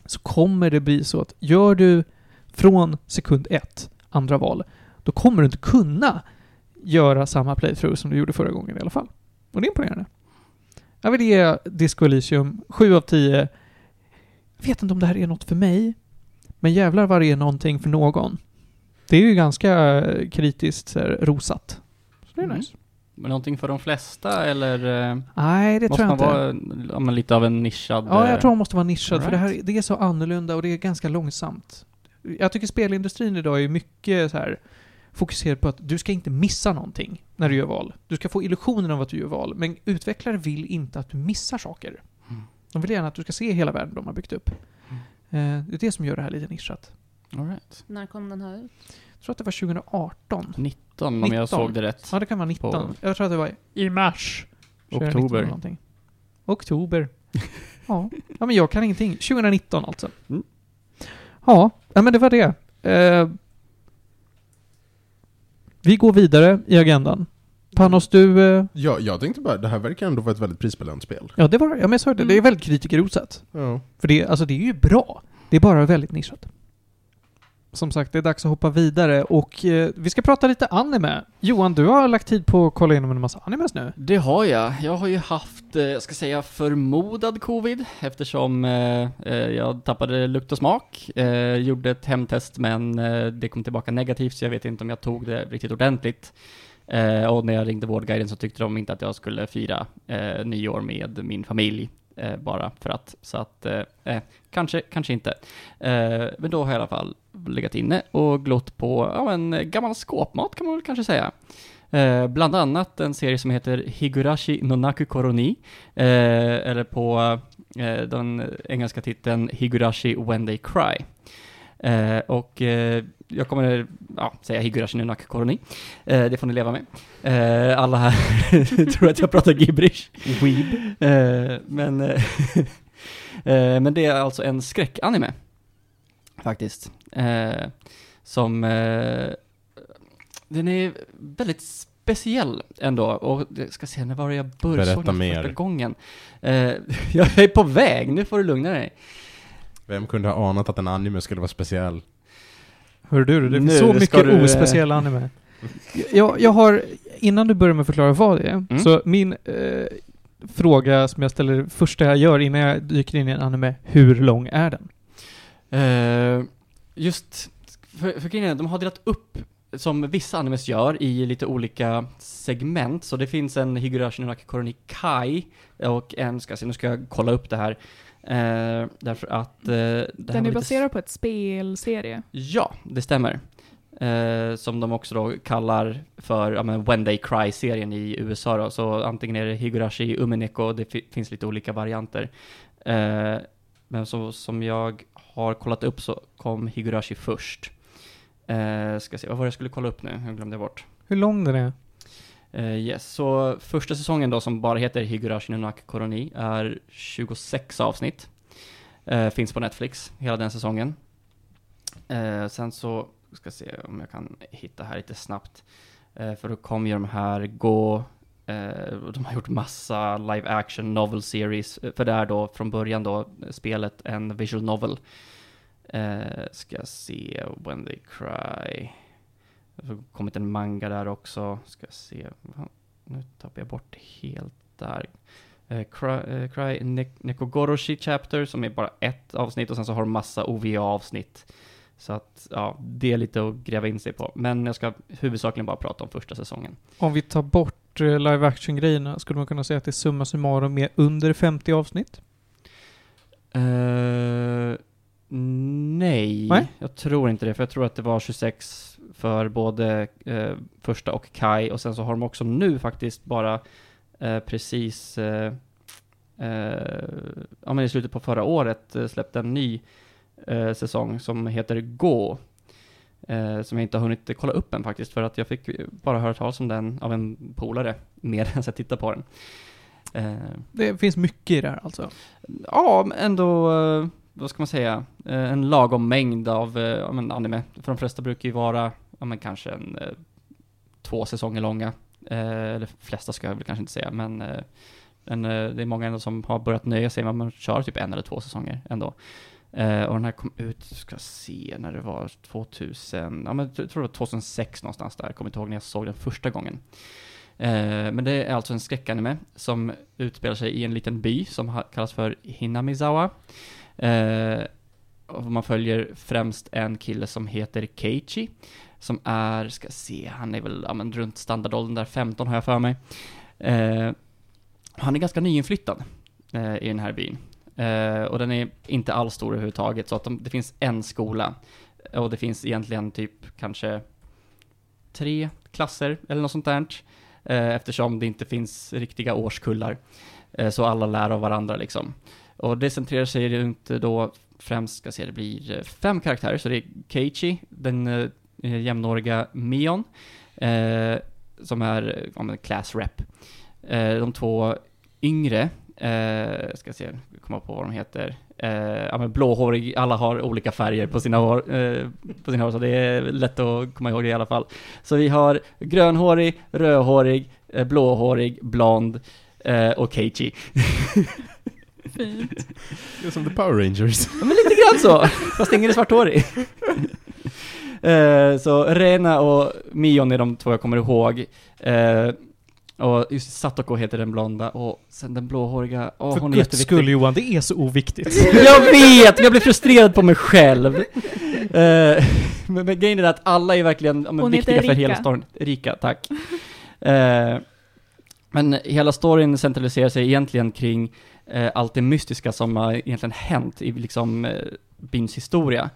så kommer det bli så att gör du från sekund ett, andra val, då kommer du inte kunna göra samma playthrough som du gjorde förra gången i alla fall. Och det är imponerande. Jag vill ge Disco Elysium 7 av 10. Jag vet inte om det här är något för mig, men jävlar vad det är någonting för någon. Det är ju ganska eh, kritiskt här, rosat. Så det är Mm. nice. Men någonting för de flesta eller eh, Nej, det måste tror jag man inte. vara ja, men lite av en nischad... Ja, eh, jag tror man måste vara nischad, för det här det är så annorlunda och det är ganska långsamt. Jag tycker spelindustrin idag är mycket så här fokuserad på att du ska inte missa någonting när du gör val. Du ska få illusionen av att du gör val, men utvecklare vill inte att du missar saker. Mm. De vill gärna att du ska se hela världen de har byggt upp. Eh, Det är det som gör det här lite nischat. All right. När kom den här ut? Jag tror att det var 2018. 19 om 19. jag såg det rätt. Ja, det kan vara 19. På- Jag tror att det var i mars. 2019 Oktober. Oktober. ja. ja, men jag kan ingenting. 2019 alltså. Mm. Ja, ja, men det var det. Eh, vi går vidare i agendan. Panos, du... Eh, Ja, jag tänkte bara, det här verkar ändå vara ett väldigt prisbelönt spel. ja, det var ja, men jag sa det. Det är Mm. väldigt kritikerrosat. Ja. För det, alltså, det är ju bra. Det är bara väldigt nischat. Som sagt, det är dags att hoppa vidare och eh, vi ska prata lite anime. Johan, du har lagt tid på att kolla igenom en massa animes nu. Det har jag. Jag har ju haft, eh, jag ska säga förmodad covid eftersom eh, eh, jag tappade lukt och smak. Eh, gjorde ett hemtest men eh, det kom tillbaka negativt så jag vet inte om jag tog det riktigt ordentligt. Eh, och när jag ringde Vårdguiden så tyckte de inte att jag skulle fira eh, nyår med min familj. Eh, bara för att. Så att, eh, eh, kanske, kanske inte. Eh, men då har jag i alla fall legat inne och glott på ja, men, gammal skåpmat kan man väl kanske säga. Eh, bland annat en serie som heter Higurashi Nonaku Koroni, eh, eller på eh, den engelska titeln Higurashi When They Cry. Eh, och eh, jag kommer ja, säga Higurashi no Koroni, eh, det får ni leva med. Eh, alla här tror att jag pratar gibberish. Weeb. Eh, men, eh, men det är alltså en skräckanime, faktiskt. Som den är väldigt speciell ändå, och jag ska se, när var det jag började Berätta mer. första gången? Jag är på väg, nu får du lugna dig. Vem kunde ha anat att en anime skulle vara speciell? Hör du, det Nu finns så mycket du, eh, ospeciell anime. Jag, jag har, innan du börjar med att förklara vad det är, Mm. så min eh, fråga som jag ställer, första jag gör innan jag dyker in i en anime, hur lång är den? Eh, just, för, för grejen är, de har delat upp, som vissa animes gör, i lite olika segment. Så det finns en Higurashi no Naki Koroni Kai, och en, ska se, nu ska jag kolla upp det här. Eh, därför att... Eh, det här var Den är lite baserad på ett spelserie. Ja, det stämmer. Eh, som de också då kallar för ja, men When They Cry-serien i USA då. Så antingen är det Higurashi, Umineko, det fi- finns lite olika varianter. Eh, men så, som jag har kollat upp så kom Higurashi först. Eh, ska se, vad var det jag skulle kolla upp nu? Jag glömde bort. Hur lång den är? Uh, yes, så första säsongen då som bara heter Higurashi no Koroni är 26 avsnitt. Uh, finns på Netflix, hela den säsongen. Uh, sen så, ska se om jag kan hitta här lite snabbt. För då kommer ju de här Gå, eh, de har gjort massa live action novel series. För det är då från början då spelet en visual novel. Ska se, When They Cry. Har kommit en manga där också. Ska se. Nu tappar jag bort helt där. Eh, Cry, eh, Cry ne- Nekogoroshi Chapter som är bara ett avsnitt och sen så har de massa OVA-avsnitt. Så att, ja, det är lite att gräva in sig på. Men jag ska huvudsakligen bara prata om första säsongen. Om vi tar bort eh, live action-grejerna, skulle man kunna säga att det är summa summarum med under 50 avsnitt? Nej, Nej? jag tror inte det. För jag tror att det var 26 för både eh, första och Kai. Och sen så har de också nu faktiskt bara eh, precis eh, eh, ja, men i slutet på förra året eh, släppt en ny säsong som heter Gå. Som jag inte har hunnit kolla upp än faktiskt. För att jag fick bara höra talas om den av en polare mer än att jag tittade på den. Det finns mycket i det här alltså. Ja, ändå, vad ska man säga, en lagom mängd av anime. För de flesta brukar ju vara, ja men kanske en, eh, två säsonger långa. Eh, eller flesta ska jag väl kanske inte säga, men eh, en, eh, det är många ändå som har börjat nöja sig med att man kör typ en eller två säsonger ändå. Eh, och den här kom ut, ska se när det var, 2000, ja men jag tror det var 2006 någonstans där, jag kommer inte ihåg när jag såg den första gången. Eh, men det är alltså en skräckanime som utspelar sig i en liten by som kallas för Hinamizawa. Eh, och man följer främst en kille som heter Keiichi, som är, ska se, han är väl ja, men runt standardåldern där, 15 har jag för mig. Eh, han är ganska nyinflyttad eh, i den här byn. Eh, och den är inte alls stor överhuvudtaget, så att de, det finns en skola. Och det finns egentligen typ kanske tre klasser eller något sånt där. Eh, eftersom det inte finns riktiga årskullar. Eh, så alla lär av varandra liksom. Och det centrerar sig runt eh, då främst, ska se, det blir eh, fem karaktärer. Så det är Keiichi, den eh, jämnåriga Mion, eh, som är eh, ja, men class rep. Eh, de två yngre, eh, ska se, komma på vad de heter. Eh, ja men blåhårig, alla har olika färger på sina hår, eh, på sina hår, så det är lätt att komma ihåg det i alla fall. Så vi har grönhårig, rödhårig, eh, blåhårig, blond eh, och Keiichi. Fint. Det är som The Power Rangers. Ja, men lite grann så, fast ingen är svarthårig. Eh, så Rena och Mion är de två jag kommer ihåg. Eh, och just Satoko heter den blonda, och sen den blåhåriga, åh För hon är guds jätteviktig. skull Johan, det är så oviktigt. Jag vet, men jag blir frustrerad på mig själv. Eh, men, men grejen är att alla är verkligen ja, men, Hon heter viktiga för hela Rika. storyn. Rika, tack. Eh, men hela storyn centraliserar sig egentligen kring eh, allt det mystiska som har egentligen hänt i liksom eh, byns historia.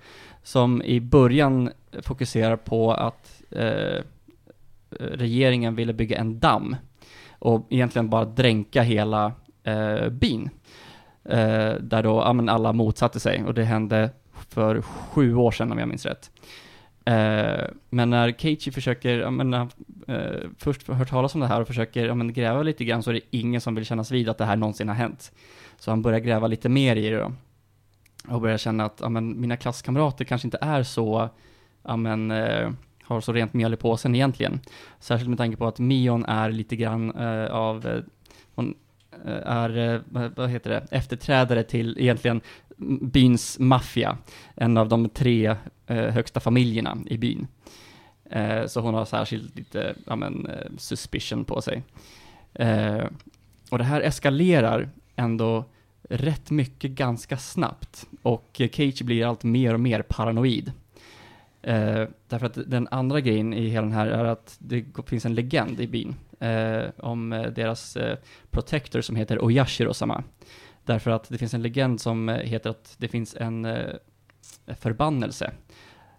Som i början fokuserar på att eh, regeringen ville bygga en damm och egentligen bara dränka hela eh, byn. Eh, där då ja, men alla motsatte sig och det hände för sju år sedan om jag minns rätt. Eh, men när Keiichi försöker, ja, men, när han, eh, först hört talas om det här och försöker ja, men, gräva lite grann så är det ingen som vill kännas vid att det här någonsin har hänt. Så han börjar gräva lite mer i det då. Och börjar känna att ja, men, mina klasskamrater kanske inte är så, ja men, eh, har så rent mjöl i påsen egentligen. Särskilt med tanke på att Mion är lite grann eh, av, eh, hon eh, är, eh, vad heter det, efterträdare till egentligen byns maffia. En av de tre eh, högsta familjerna i byn. Eh, så hon har särskilt lite, ja men, eh, suspicion på sig. Eh, och det här eskalerar ändå rätt mycket ganska snabbt. Och Cage blir allt mer och mer paranoid. Eh, därför att den andra grejen i hela den här är att det finns en legend i byn eh, om eh, deras eh, protector som heter Oyashiro-sama. Därför att det finns en legend som eh, heter att det finns en eh, förbannelse.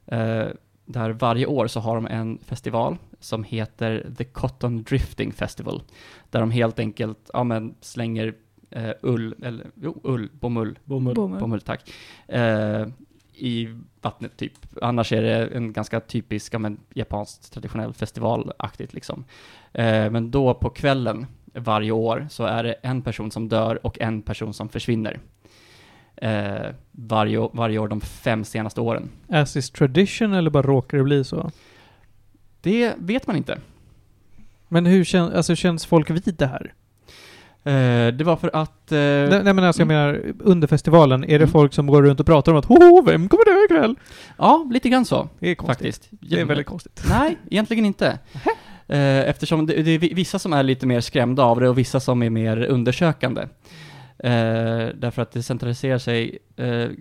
Eh, där varje år så har de en festival som heter The Cotton Drifting Festival. Där de helt enkelt, ja men slänger eh, ull, eller jo, ull, bomull, Bomull. Bomull. bomull tack, eh, i vattnet typ. Annars är det en ganska typisk, ja, men, japanskt traditionell festivalaktigt liksom. Eh, men då på kvällen varje år så är det en person som dör och en person som försvinner. Eh, varje, varje år de fem senaste åren. As is tradition eller bara råkar det bli så? Det vet man inte. Men hur kän, alltså, känns folk vid det här? Eh, det var för att... Eh, Nej, nej men alltså jag mm. menar, under festivalen, är det Mm. folk som går runt och pratar om att Hoho, vem kommer dö ikväll? Ja, lite grann så. Det är konstigt. Faktiskt. Det är väldigt konstigt. Nej, egentligen inte. Eh, Eftersom det, det är vi- vissa som är lite mer skrämda av det och vissa som är mer undersökande. Eh, därför att det centraliserar sig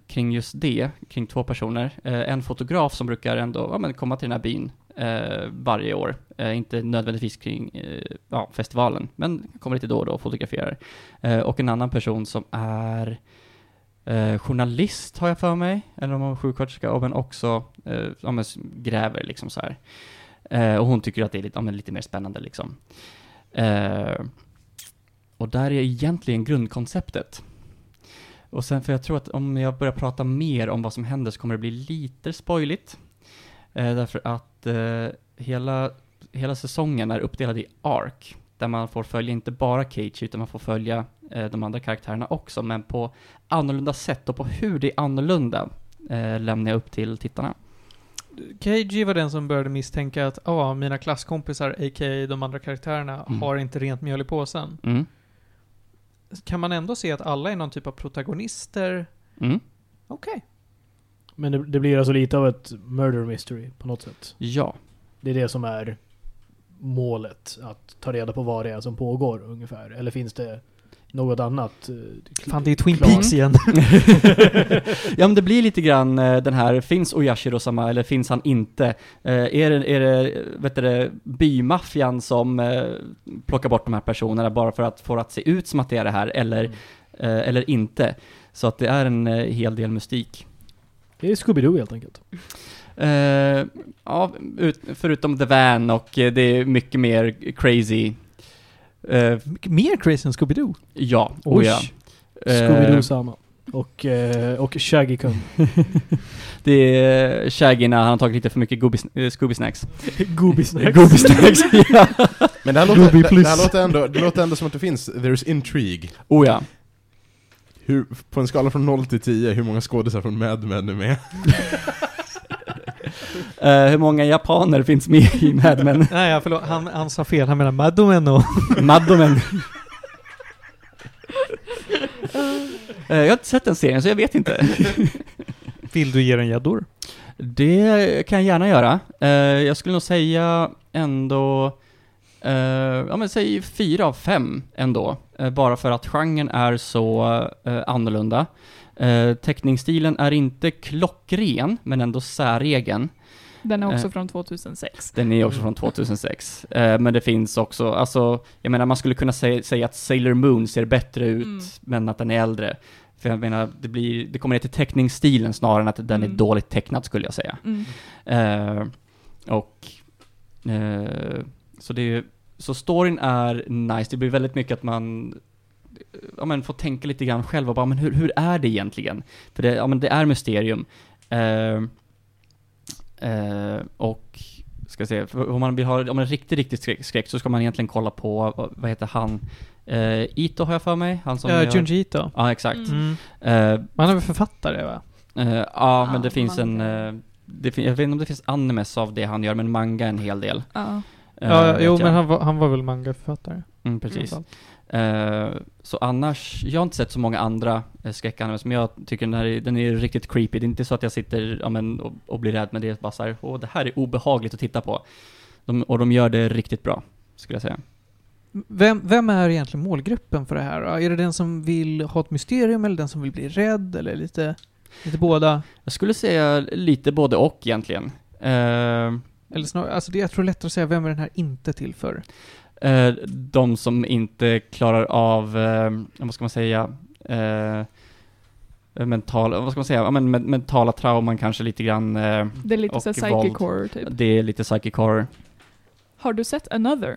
kring just det, kring två personer. En fotograf som brukar ändå ja, men komma till den här byn eh, varje år. Eh, inte nödvändigtvis kring eh, ja, festivalen, men kommer lite då och då och fotograferar. Eh, och en annan person som är eh, journalist, har jag för mig, eller om hon är sjuksköterska, men också eh, ja, men gräver liksom så här. Eh, och hon tycker att det är lite, ja, men lite mer spännande liksom. Eh, och där är egentligen grundkonceptet. Och sen, för jag tror att om jag börjar prata mer om vad som händer så kommer det bli lite spoiligt. Eh, därför att eh, hela, hela säsongen är uppdelad i ark. Där man får följa inte bara Cage utan man får följa eh, de andra karaktärerna också. Men på annorlunda sätt och på hur det är annorlunda lämnar jag upp till tittarna. KG var den som började misstänka att ah, mina klasskompisar, a.k.a. de andra karaktärerna, Mm. har inte rent mjöl i påsen. Mm. kan man ändå se att alla är någon typ av protagonister? Mm. Okej. Men det, det blir alltså lite av ett murder mystery på något sätt. Ja. Det är det som är målet. Att ta reda på vad det är som pågår ungefär. Eller finns det något annat? eh, Fan, det är Twin klar- Peaks igen. ja men det blir lite grann eh, den här, finns Oyashiro-sama eller finns han inte? Eh, är det, är det vet du, bymaffian som eh, plockar bort de här personerna bara för att få att se ut som att det är det här, eller, Mm. eh, eller inte? Så att det är en hel del mystik. Det är Scooby-Doo helt enkelt. Eh, ja, ut, förutom The Van och eh, det är mycket mer crazy. Eh, Mycket mer crazy än Scooby-Doo. ja, Oj. oh ja. Eh, Scooby-Doo samma. Och, eh, och Shaggy Kung. det är Shaggy när han har tagit lite för mycket Gooby, eh, Scooby Snacks. Gooby Snacks. Gooby Snacks, ja. Men det här, låter, det, det här låter, ändå, det låter ändå som att det finns, there's intrigue. Oh ja. Hur, på en skala från 0 till 10, hur många skådisar från Mad Men är med? Eh, hur många japaner finns med i Mad Men? Nej, ja, förlåt. Han, han sa fel. Han menar Madomen och... Maddomen. Eh, jag har inte sett den serien, så jag vet inte. Vill du ge den gäddor? Det kan jag gärna göra. Eh, jag skulle nog säga ändå, eh, ja men säg fyra av fem ändå. Eh, bara för att genren är så eh, annorlunda. Eh, teckningsstilen är inte klockren, men ändå säregen. Den är också från 2006. Den är också från 2006. Eh, men det finns också, alltså, jag menar man skulle kunna säga, säga att Sailor Moon ser bättre ut, Mm. men att den är äldre. För jag menar, det blir, det kommer ner till teckningsstilen snarare än att den är Mm. dåligt tecknad skulle jag säga. Mm. Och, så det är, så storyn är nice, det blir väldigt mycket att man ja, men får tänka lite grann själv och bara, men hur, hur är det egentligen? För det, ja, men det är mysterium. Eh, eh, och, ska för om man vill ha om en riktigt, riktigt skräck, skräck så ska man egentligen kolla på, vad, heter han? Eh, Ito har jag för mig? Han som Ja, gör- Junji Ito. Ja, exakt. Mm. Mm. Eh, Han är väl författare, va? Ja, Ja, men det finns en... manga. eh, det fin- jag vet inte om det finns animes av det han gör, men manga en hel del. Ja. Eh, ja, jo, jag. men han var, han var väl mangaförfattare. Mm, precis. fall. Eh, så annars, jag har inte sett så många andra uh, skräckanimes, men jag tycker den här är, den är riktigt creepy. Det är inte så att jag sitter ja, men, och, och blir rädd, men det är bara så här, åh, det här är obehagligt att titta på. De, och de gör det riktigt bra, skulle jag säga. Vem, vem är egentligen målgruppen för det här? då? Är det den som vill ha ett mysterium eller den som vill bli rädd eller lite, lite båda? Jag skulle säga lite både och egentligen. Eh, Eller snarare, alltså det, jag tror lättare att säga vem är den här inte till för? Eh, de som inte klarar av, eh, vad ska man säga, eh, mentala, vad ska man säga, ja, men, men, mentala trauman kanske lite grann, eh, Det är lite så psychic horror typ. det är lite psychic horror. Har du sett Another?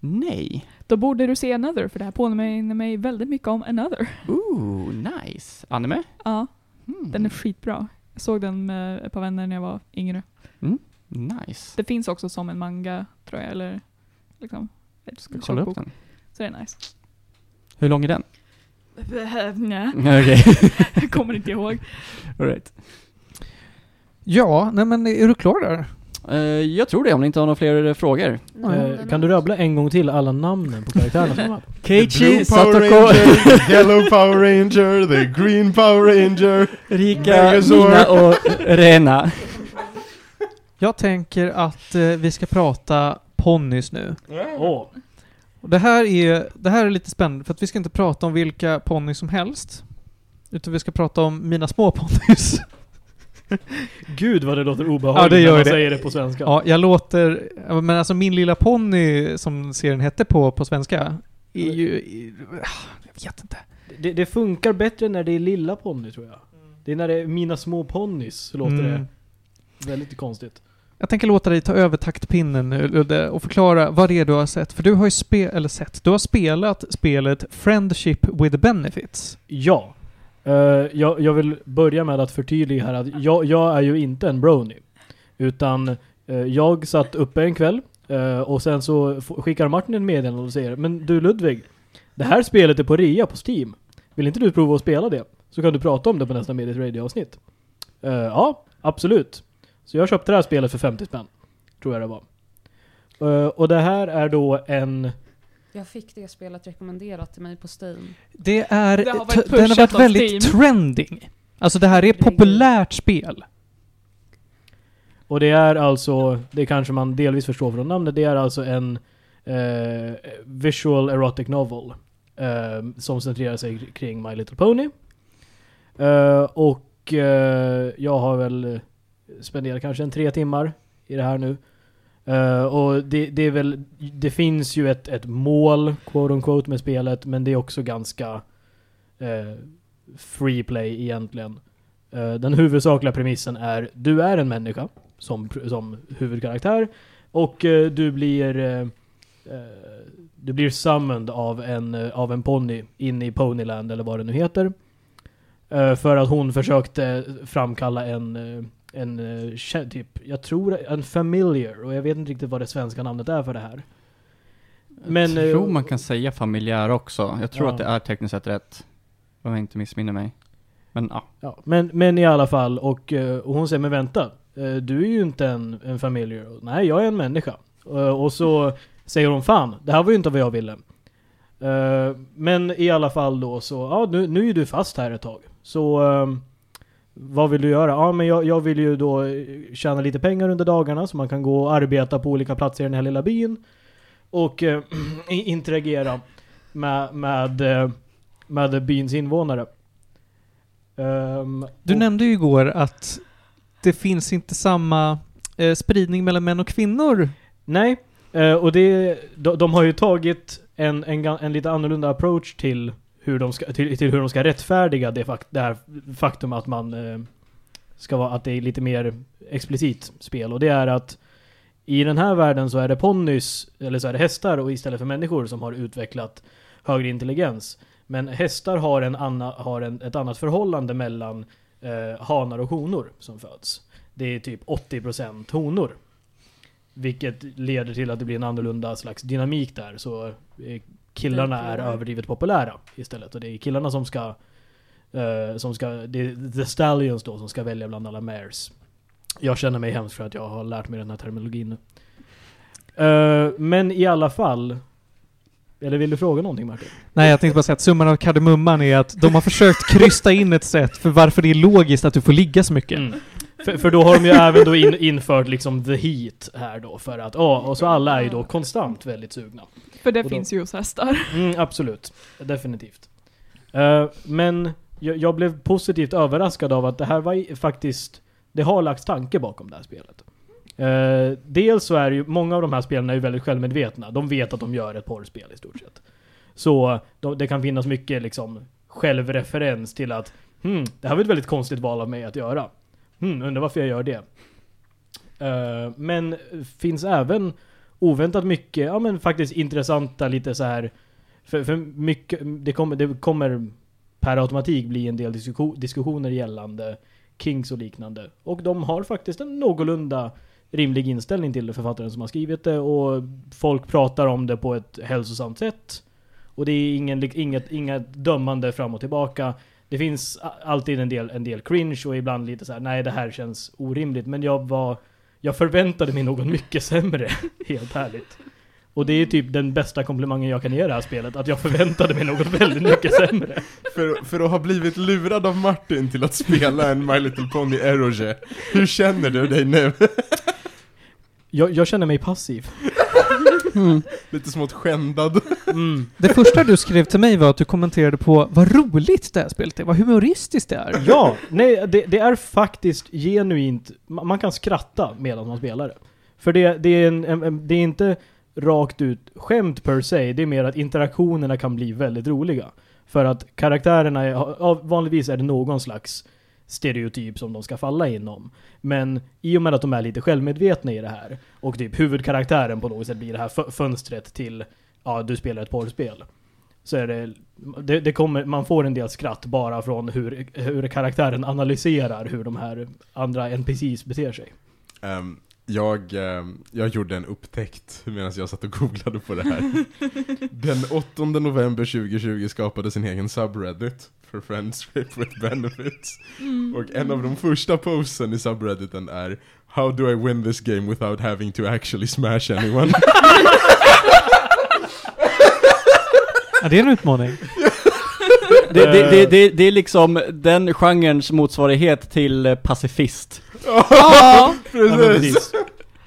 Nej. Då borde du se Another, för det här påminner mig väldigt mycket om Another. Ooh, nice. Anime? Ja, Hmm. den är skitbra. Jag såg den med ett par vänner när jag var yngre. Nice. Det finns också som en manga, tror jag, eller liksom Ska kolla upp den. Så det är nice. Hur lång är den? Nej, Okej, jag kommer inte ihåg. alright. Ja, nej men är du klar där? Eh, jag tror det, om ni inte har några fler eh, frågor. Eh, kan du rabbla en gång till alla namnen på karaktärerna som blue Keiichi, Power Satoko, Ranger, the yellow Power Ranger, the green Power Ranger. Rika, Megazord. Mina och Rena. Jag tänker att eh, vi ska prata ponnys nu. Åh, Och det här, är, det här är lite spännande, för att vi ska inte prata om vilka ponnys som helst. Utan vi ska prata om mina små ponnys. gud vad det låter obehagligt Ja, det gör när man det. säger det på svenska. Ja, jag låter... ja, Men alltså min lilla ponny, som serien hette på, på svenska, är ju... är- Jag vet inte. Det, det funkar bättre när det är lilla ponny tror jag. Det är när det är mina små ponnys så låter Mm. det väldigt konstigt. Jag tänker låta dig ta över taktpinnen nu, Ludde, och förklara vad det är du har sett. För du har ju spe eller sett, du har spelat spelet Friendship with Benefits. Ja. Uh, jag, jag vill börja med att förtydliga här att jag, jag är ju inte en brony. Utan uh, jag satt uppe en kväll uh, och sen så skickar Martin en meddelande och säger Men du Ludvig, det här spelet är på rea på Steam. Vill inte du prova att spela det? Så kan du prata om det på nästa Medias Radio-avsnitt. Ja, absolut. Så jag köpte det här spelet för 50 spänn. Tror jag det var. Eh, och det här är då en Jag fick det spelet rekommenderat till mig på Steam. Det är... Det har varit den har varit väldigt Steam. trending. Alltså det här är ett populärt spel. Och det är alltså, det kanske man delvis förstår från namnet, det är alltså en eh, visual erotic novel. eh, som centrerar sig kring My Little Pony. Och jag har väl spenderat kanske en tre timmar i det här nu. Uh, och det, det är väl, det finns ju ett, ett mål, quote on quote, med spelet, men det är också ganska uh, free play egentligen. Uh, den huvudsakliga premissen är, du är en människa som, som huvudkaraktär och du blir du blir summoned av en, av en ponny in i Ponyland eller vad det nu heter. För att hon försökte framkalla en, en eh, typ, jag tror en familiar och jag vet inte riktigt vad det svenska namnet är för det här. Men, jag tror eh, man kan säga familjär också. Jag tror Ja. att det är tekniskt sett rätt. Om jag inte missminner mig. Men ja. Ja, men, men i alla fall, och, eh, och hon säger men vänta, du är ju inte en, en familiar. Nej, jag är en människa. Och så säger hon fan, det här var ju inte vad jag ville. Men i alla fall då så, ja nu, nu är du fast här ett tag. Så eh, vad vill du göra? Ja men jag, jag vill ju då eh, tjäna lite pengar under dagarna så man kan gå och arbeta på olika platser i den här lilla byn. Och eh, interagera med, med, eh, med byns invånare. Ehm, Du och- nämnde ju igår att det finns inte samma eh, spridning mellan män och kvinnor. Nej, eh, och det, de, de har ju tagit en, en, en lite annorlunda approach till hur de ska, till, till hur de ska rättfärdiga det, fakt, det här faktum att man eh, ska vara, att det är lite mer explicit spel. Och det är att i den här världen så är det ponnys, eller så är det hästar och istället för människor som har utvecklat högre intelligens. Men hästar har, en anna, har en, ett annat förhållande mellan eh, hanar och honor som föds. Det är typ 80% honor. Vilket leder till att det blir en annorlunda slags dynamik där. Så eh, killarna är överdrivet populära istället. Och det är killarna som ska... eh, som ska det är the stallions då som ska välja bland alla mares. Jag känner mig hemskt för att jag har lärt mig den här terminologin nu. Eh, men i alla fall... Eller vill du fråga någonting Martin? Nej, jag tänkte bara säga att summan av kardemumman är att de har försökt krysta in ett sätt för varför det är logiskt att du får ligga så mycket. Mm. För, för då har de ju även då in, infört liksom the heat här då för att, ja, och så alla är ju då konstant väldigt sugna. För det då- finns ju hos hästar. Mm, absolut. Definitivt. Eh, men jag, jag blev positivt överraskad av att det här var faktiskt, det har lagts tanke bakom det här spelet. Eh, dels så är ju, många av de här spelen är ju väldigt självmedvetna. De vet att de gör ett porrspel i stort sett. Så de, det kan finnas mycket liksom självreferens till att hmm, det här var ett väldigt konstigt val av mig att göra. Hmm, undrar varför jag gör det. Eh, men finns även oväntat mycket, ja men faktiskt intressanta lite så här för, för mycket, det kommer, det kommer per automatik bli en del diskussion, diskussioner gällande Kings och liknande. Och de har faktiskt en någorlunda rimlig inställning till det, författaren som har skrivit det. Och folk pratar om det på ett hälsosamt sätt. Och det är ingen, inget, inget dömande fram och tillbaka. Det finns alltid en del, en del cringe och ibland lite så här: nej det här känns orimligt. Men jag var, jag förväntade mig något mycket sämre, helt ärligt. Och det är typ den bästa komplimangen jag kan ge det här spelet, att jag förväntade mig något väldigt mycket sämre. För, för att ha blivit lurad av Martin till att spela en My Little Pony Eroge, hur känner du dig nu? Jag, jag känner mig passiv. Lite smått skändad. Mm. Det första du skrev till mig var att du kommenterade på vad roligt det här spelet är, vad humoristiskt det är. Ja, nej, det, det är faktiskt genuint, ma- man kan skratta medan man spelar det. För det, det, är, en, en, en, det är inte rakt ut skämt per se, det är mer att interaktionerna kan bli väldigt roliga. För att karaktärerna, är, vanligtvis är det någon slags stereotyp som de ska falla inom. Men i och med att de är lite självmedvetna i det här, och typ huvudkaraktären på något sätt blir det här fö- fönstret till, ja, du spelar ett porrspel. Så är det, det, det kommer, man får en del skratt bara från hur, hur karaktären analyserar hur de här andra NPCs beter sig. Ehm, jag, ehm, jag gjorde en upptäckt medan jag satt och googlade på det här. Den 8 november 2020 skapade sin egen subreddit för Friendship with Benefits. Och en av de första posten i subredditen är How do I win this game without having to actually smash anyone? Ja, det är en utmaning. Det, det, det, det, det är liksom den genrens motsvarighet till eh, pacifist. Ja! Precis.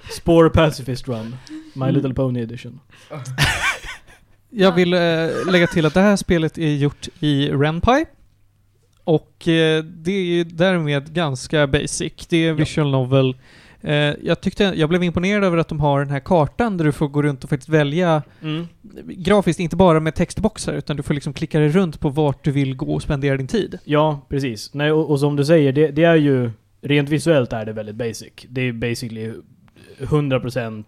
Spore Pacifist Run. My Little Pony Edition. Jag vill eh, lägga till att det här spelet är gjort i Renpy. Och eh, det är ju därmed ganska basic. Det är visual novel. Eh, jag tyckte, jag blev imponerad över att de har den här kartan där du får gå runt och faktiskt välja Mm. grafiskt, inte bara med textboxar, utan du får liksom klicka dig runt på vart du vill gå och spendera din tid. Ja, precis. Nej, och, och som du säger, det, det är ju... Rent visuellt är det väldigt basic. Det är basically 100%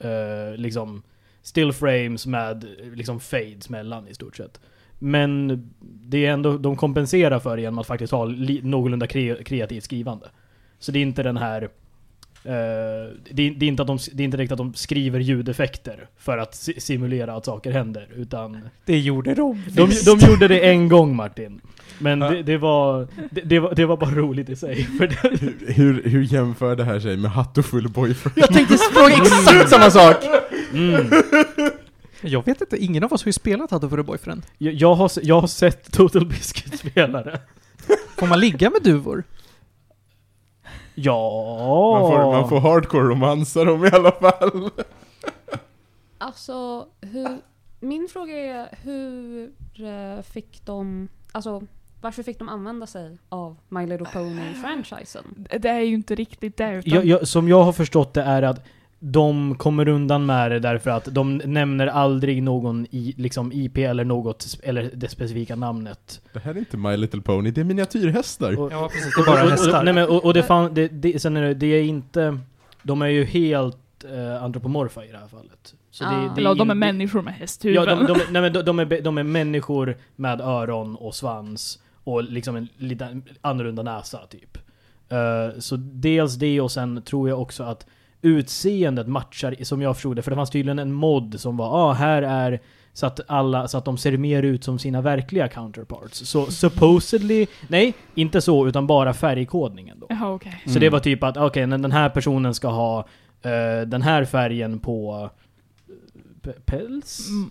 eh, liksom still frames med liksom fades mellan i stort sett. Men det är ändå, de kompenserar för det genom att faktiskt ha li, någorlunda kre, kreativt skrivande. Så det är inte den här... eh, det, är, det, är inte att de, det är inte riktigt att de skriver ljudeffekter för att si, simulera att saker händer, utan... Det gjorde de. De, de gjorde det en gång Martin. Men det, det, var, det, det, var, det var bara roligt i sig. För det, Hur, hur, jämför det här sig med Hatoful Boyfriend? Jag tänkte fråga exakt samma sak! mm. Jag vet inte, ingen av oss har ju spelat Hatto for a Boyfriend. jag, jag, har, jag har sett Total Biscuit-spelare. Får man ligga med duvor? Ja. Man får, man får hardcore romansa dem i alla fall. Alltså, hur, min fråga är hur eh, fick de, alltså varför fick de använda sig av My Little Pony-franchisen? Det är ju inte riktigt det utan... jag, jag, Som jag har förstått det är att de kommer undan med det därför att de nämner aldrig någon i, liksom IP eller något, eller det specifika namnet. Det här är inte My Little Pony, det är miniatyrhästar. Och- Ja, precis. Och- Det är bara och- och- hästar. Nej men, och, och det, fan, det, det, sen är det, det är inte... De är ju helt eh, antropomorfa i det här fallet. Så det, Ah. det Eller de är människor med Ja, hästhuvuden. de, de, nej, men de, de, är, de är människor med öron och svans och liksom en lite annorlunda näsa typ. Eh, så dels det och sen tror jag också att utseendet matchar, som jag förstod det, för det fanns tydligen en mod som var ah, här är så att alla, så att de ser mer ut som sina verkliga counterparts. Så supposedly, nej, inte så, utan bara färgkodningen då. Jaha, okej. Så det var typ att, okej, men den här personen ska ha eh, den här färgen på p- päls? Mm.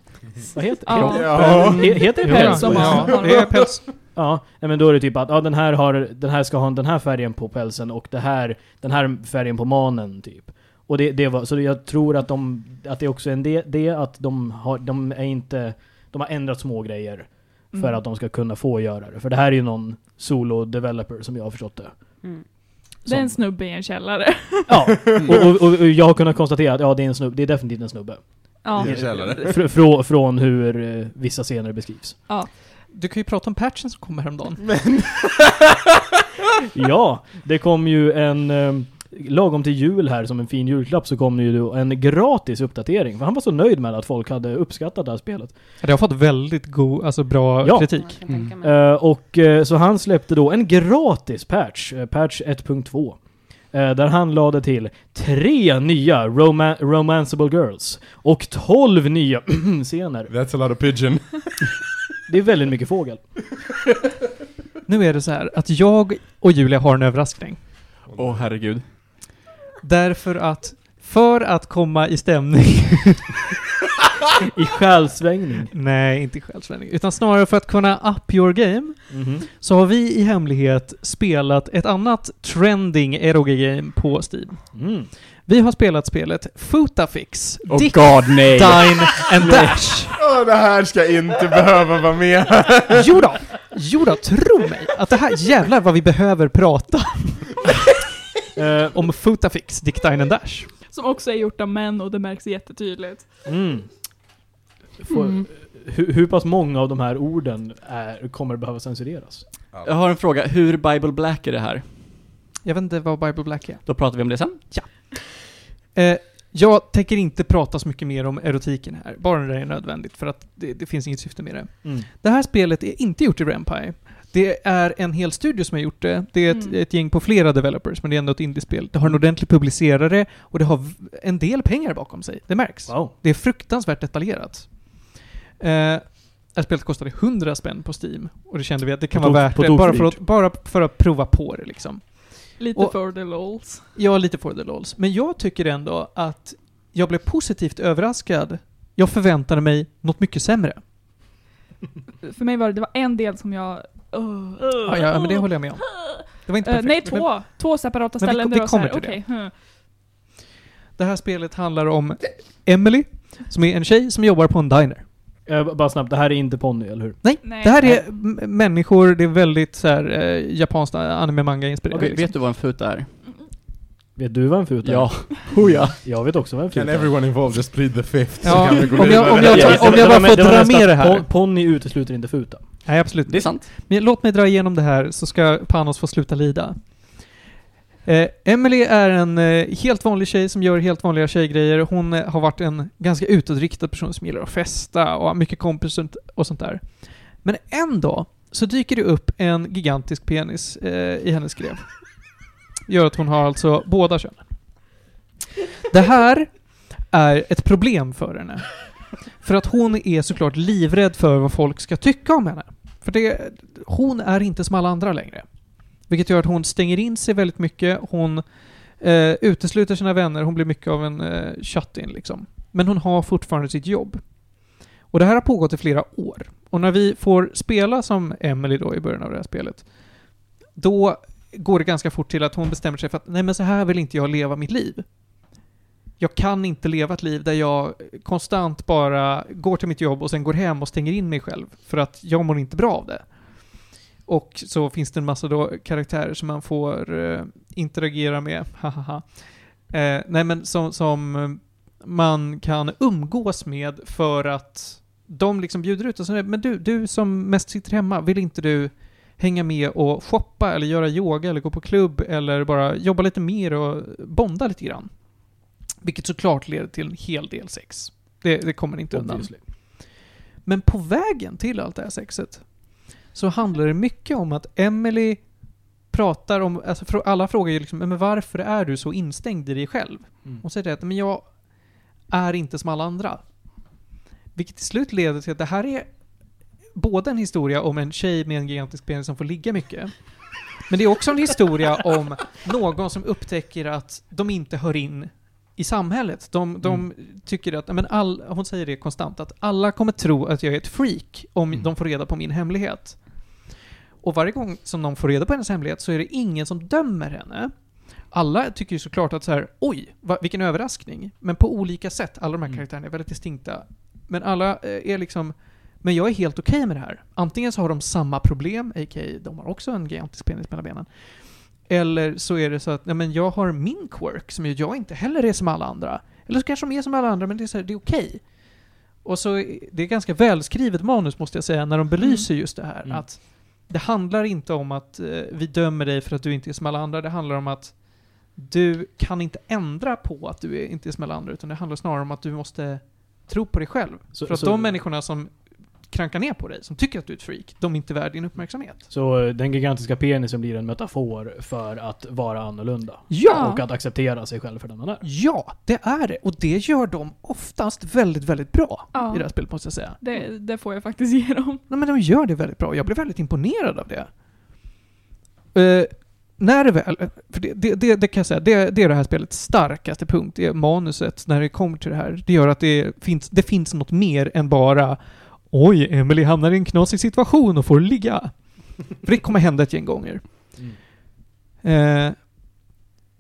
Vad heter Ja. det? Ja. He, heter det Ja, päls? ja, det är päls. Ja, nej, men då är det typ att ja, den, här har, den här ska ha den här färgen på pälsen och det här, den här färgen på manen typ. Och det, det var, så jag tror att de, att det också är en det, det att de har, de är inte, de har ändrat små grejer för Mm. att de ska kunna få göra det. För det här är ju någon solo-developer som jag har förstått det. Mm. Det är en snubbe i en källare. Ja, och, och, och, och jag har kunnat konstatera att ja, det är en snubbe, det är definitivt en snubbe. Ja. I en källare. Fr, frå, från hur eh, vissa scener beskrivs. Du kan ju prata om patchen som kommer häromdagen. Ja, det kom ju en... Eh, lagom till jul här som en fin julklapp så kom det ju en gratis uppdatering. För han var så nöjd med att folk hade uppskattat det här spelet. Det har fått väldigt god, alltså bra Ja. kritik. Mig. Eh, och eh, så han släppte då en gratis patch, eh, patch 1.2. eh, där han lade till tre nya roma romanceable girls och 12 nya scener. That's a lot of pigeon. Det är väldigt mycket fågel. Nu är det så här att jag och Julia har en överraskning. Åh herregud. Därför att, för att komma i stämning, I själsvängning. nej inte i självsvändning, utan snarare för att kunna up your game, Mhm. så har vi i hemlighet spelat ett annat trending eroge-game på Steam. Mm. Vi har spelat spelet Footafix, Oh Dick, god nej! Dine and Dash. Åh, det här ska inte behöva vara med. Jo då, jo då, tro mig att det här, jävlar vad vi behöver prata Eh, om Footafix, Dick, Dine and Dash. Som också är gjort av män och det märks jättetydligt. Mm. Får, Mm. hur, hur pass många av de här orden är, kommer behöva censureras? Jag har en fråga, hur Bible Black är det här? Jag vet inte vad Bible Black är. Då pratar vi om det sen. Eh, jag tänker inte prata så mycket mer om erotiken här, bara när det är nödvändigt, för att det, det finns inget syfte med det. Mm. Det här spelet är inte gjort i Rampire. Det är en hel studio som har gjort det. Det är ett, Mm. ett gäng på flera developers, men det är ändå ett indiespel. Det har en ordentlig publicerare och det har en del pengar bakom sig. Det märks. Wow. Det är fruktansvärt detaljerat. Eh, det här spelet kostade 100 spänn på Steam och det kände vi att det kan På vara värt det, bara för att, bara för att prova på det liksom. Lite Och- för the lols. Ja, lite for the lols. Men jag tycker ändå att jag blev positivt överraskad. Jag förväntade mig något mycket sämre. för mig var det, det var en del som jag... Uh, Ja, ja, men det håller jag med om. Det var inte Eh, perfekt. nej, men två. Två separata men vi ställen. där vi här, kommer till det. hmm. Det här spelet handlar om Emily, som är en tjej som jobbar på en diner. Eh, bara snabbt, det här är inte Ponny, eller hur? Nej, Nej. det här är människor, det är väldigt så här, eh, japanskt anime-manga inspirerat. Okej, liksom. vet du vad en fut är? Vet du vad en fut är? Ja. Oh ja. Jag vet också vad en fut Can är. everyone involved just plead the fifth? Ja, om jag- om jag tar- om jag bara får dra med det här. Pon- Ponny utesluter inte futa. Nej, absolut Det är sant. Men låt mig dra igenom det här så ska Panos få sluta lida. Eh, Emily är en eh, helt vanlig tjej som gör helt vanliga tjejgrejer. Hon eh, har varit en ganska utåtriktad person som gillar att festa och har mycket kompisar och sånt där. Men en dag så dyker det upp en gigantisk penis eh, i hennes skrev. Gör att hon har alltså båda könen. Det här är ett problem för henne. För att hon är såklart livrädd för vad folk ska tycka om henne. För det, hon är inte som alla andra längre. Vilket gör att hon stänger in sig väldigt mycket, hon eh, utesluter sina vänner, hon blir mycket av en eh, shut-in liksom. Men hon har fortfarande sitt jobb. Och det här har pågått i flera år. Och när vi får spela som Emily då i början av det här spelet, då går det ganska fort till att hon bestämmer sig för att nej men så här vill inte jag leva mitt liv. Jag kan inte leva ett liv där jag konstant bara går till mitt jobb och sen går hem och stänger in mig själv. För att jag mår inte bra av det. Och så finns det en massa då karaktärer som man får eh, interagera med, hahaha. Eh, nej men som, som eh, man kan umgås med för att de liksom bjuder ut och så, men du, du som mest sitter hemma, vill inte du hänga med och shoppa eller göra yoga eller gå på klubb eller bara jobba lite mer och bonda lite grann? Vilket såklart leder till en hel del sex. Det, det kommer inte undan. Men på vägen till allt det här sexet så handlar det mycket om att Emily pratar om, alltså alla frågar ju liksom, men varför är du så instängd i dig själv? Mm. Hon säger att, men jag är inte som alla andra. Vilket till slut leder till att det här är både en historia om en tjej med en gigantisk penis som får ligga mycket, men det är också en historia om någon som upptäcker att de inte hör in i samhället. De, de tycker att, men all, hon säger det konstant, att alla kommer tro att jag är ett freak om Mm. de får reda på min hemlighet. Och varje gång som de får reda på hennes hemlighet så är det ingen som dömer henne. Alla tycker ju såklart att så här, oj, va, vilken överraskning. Men på olika sätt, alla de här Mm. karaktärerna är väldigt distinkta. Men alla eh, är liksom, men jag är helt okej med det här. Antingen så har de samma problem, a.k.a. de har också en gigantisk penis mellan benen. Eller så är det så att, nej men jag har min quirk som ju jag inte heller är som alla andra. Eller så kanske de är som alla andra, men det är, så här, det är okej. Och så, är- det är ganska välskrivet manus måste jag säga, när de belyser just det här. Mm. Att det handlar inte om att eh, vi dömer dig för att du inte är som alla andra, det handlar om att du kan inte ändra på att du är, inte är som alla andra, utan det handlar snarare om att du måste tro på dig själv. Så- för att så- de människorna som krankar ner på dig, som tycker att du är ett freak, de är inte värd din uppmärksamhet. Så eh, den gigantiska penisen blir en metafor för att vara annorlunda. Ja! Och att acceptera sig själv för den man är. Ja, det är det. Och det gör de oftast väldigt, väldigt bra Ja. i det här spelet, måste jag säga. Det, det får jag faktiskt ge dem. Nej, men de gör det väldigt bra. Jag blev väldigt imponerad av det. Eh, när det väl, för det, det, det, det kan jag säga, det, det är det här spelets starkaste punkt, det är manuset när det kommer till det här. Det gör att det finns, det finns något mer än bara Oj, Emily hamnar i en knasig situation och får ligga. För det kommer hända ett gäng gånger. Eh,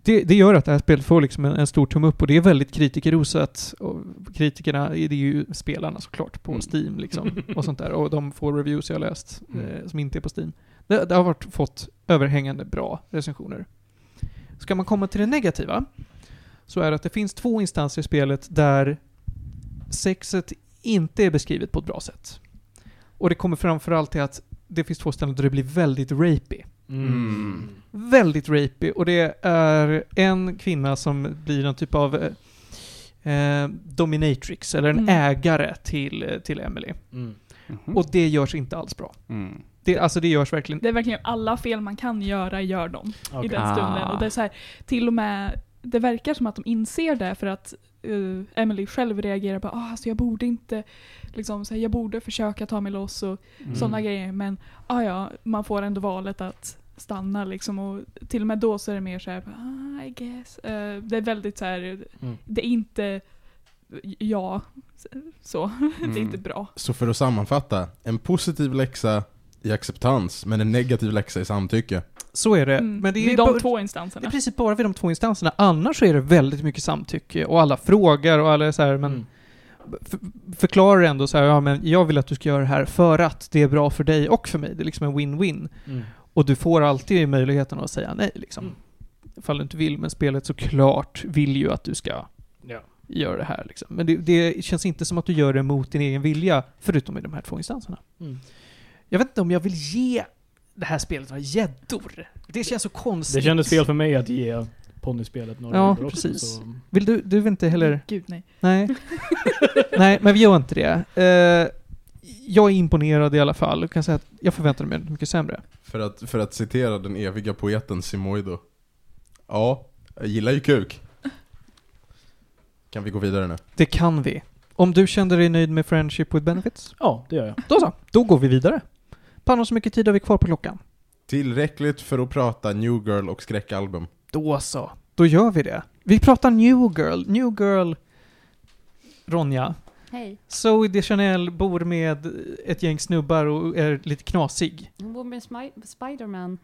det, det gör att det här spelet får liksom en, en stor tumme upp och det är väldigt kritikerrosat. Och kritikerna, det är ju spelarna såklart på Mm. Steam liksom och sånt där. Och de får reviews jag läst Mm. eh, som inte är på Steam. Det, det har varit, fått överhängande bra recensioner. Ska man komma till det negativa så är det att det finns två instanser i spelet där sexet inte är beskrivet på ett bra sätt. Och det kommer framförallt till att det finns två ställen där det blir väldigt rapey. Mm. Väldigt rapey. Och det är en kvinna som blir någon typ av eh, eh, dominatrix, eller en Mm. ägare till, till Emily. Mm. Mhm. Och det görs inte alls bra. Mm. Det, alltså det görs verkligen... Det är verkligen alla fel man kan göra, gör de i Okej. den stunden. Och det är så här, till och med, det verkar som att de inser det för att eh, Emily själv reagerar på ah, alltså jag borde inte, liksom, så här, jag borde försöka ta mig loss och Mm. sådana grejer. Men ah, ja, man får ändå valet att stanna liksom. Och till och med då så är det mer så här, ah, I guess. Eh, det är väldigt så här, Mm. det är inte ja, så. Det är Mm. inte bra. Så för att sammanfatta, en positiv läxa i acceptans, men en negativ läxa i samtycke. Så är det. Mm. Men det är, Vid de bara- två Det är instanserna. precis bara vid de två instanserna. Annars så är det väldigt mycket samtycke och alla frågar och alla är så här, men Mm. för, förklarar ändå så här, ja men jag vill att du ska göra det här för att det är bra för dig och för mig. Det är liksom en win-win. Mm. Och du får alltid möjligheten att säga nej liksom. Mm. Ifall du inte vill, men spelet såklart vill ju att du ska Ja. göra det här liksom. Men det, det känns inte som att du gör det mot din egen vilja, förutom i de här två instanserna. Mm. Jag vet inte om jag vill ge det här spelet några gäddor. Det känns så konstigt. Det kändes fel för mig att ge ponnyspelet några Ja, också, precis. så- Vill du, du vill inte heller... Gud nej. Nej. Nej, men vi gör inte det. Eh, jag är imponerad i alla fall. Jag kan säga att jag förväntade mig mycket sämre. För att, för att citera den eviga poeten Simoido. Ja, jag gillar ju kuk. Kan vi gå vidare nu? Det kan vi. Om du kände dig nöjd med Friendship with Benefits, Ja, det gör jag. då så. Då går vi vidare. Panna, så mycket tid har vi kvar på klockan? Tillräckligt för att prata New Girl och skräckalbum. Då så. Då gör vi det. Vi pratar New Girl. New Girl... Ronja. Hej. Zoe Deschanel bor med ett gäng snubbar och är lite knasig. Hon bor med Smi- Spiderman.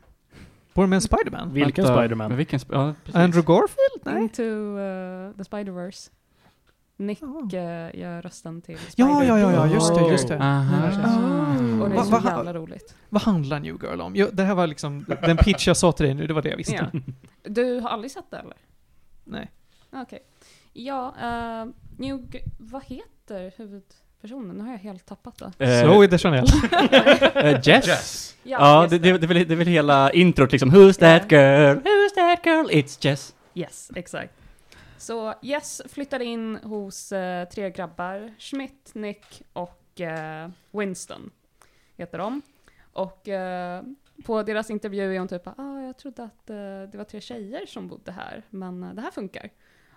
Bor med en Spiderman? Vilken Vänta, Spiderman? Men vilken sp- ja, precis. Andrew Garfield? Nej. Into uh, the Spider-Verse. Nick Ja. uh, gör rösten till Ja, ja, ja, ja, just det, Oh. just det. Aha. Och det är så va- jävla roligt. Vad handlar New Girl om? Jo, det här var liksom den pitch jag sa till dig nu, det var det jag visste. Ja. Du har aldrig sett det eller? Nej. Okej. Ja, uh, New G- vad heter huvudpersonen? Nu har jag helt tappat det. Eh, Zoe Deschanel. eh, Jess? Ja, Ja, det, det, det, är väl, det är väl hela introt liksom. Who's that girl? Who's that girl? It's Jess. Yes, exakt. Så Yes flyttar in hos eh, tre grabbar. Schmidt, Nick och eh, Winston heter de. Och eh, på deras intervju är hon typ ah, jag trodde att eh, det var tre tjejer som bodde här, men eh, det här funkar.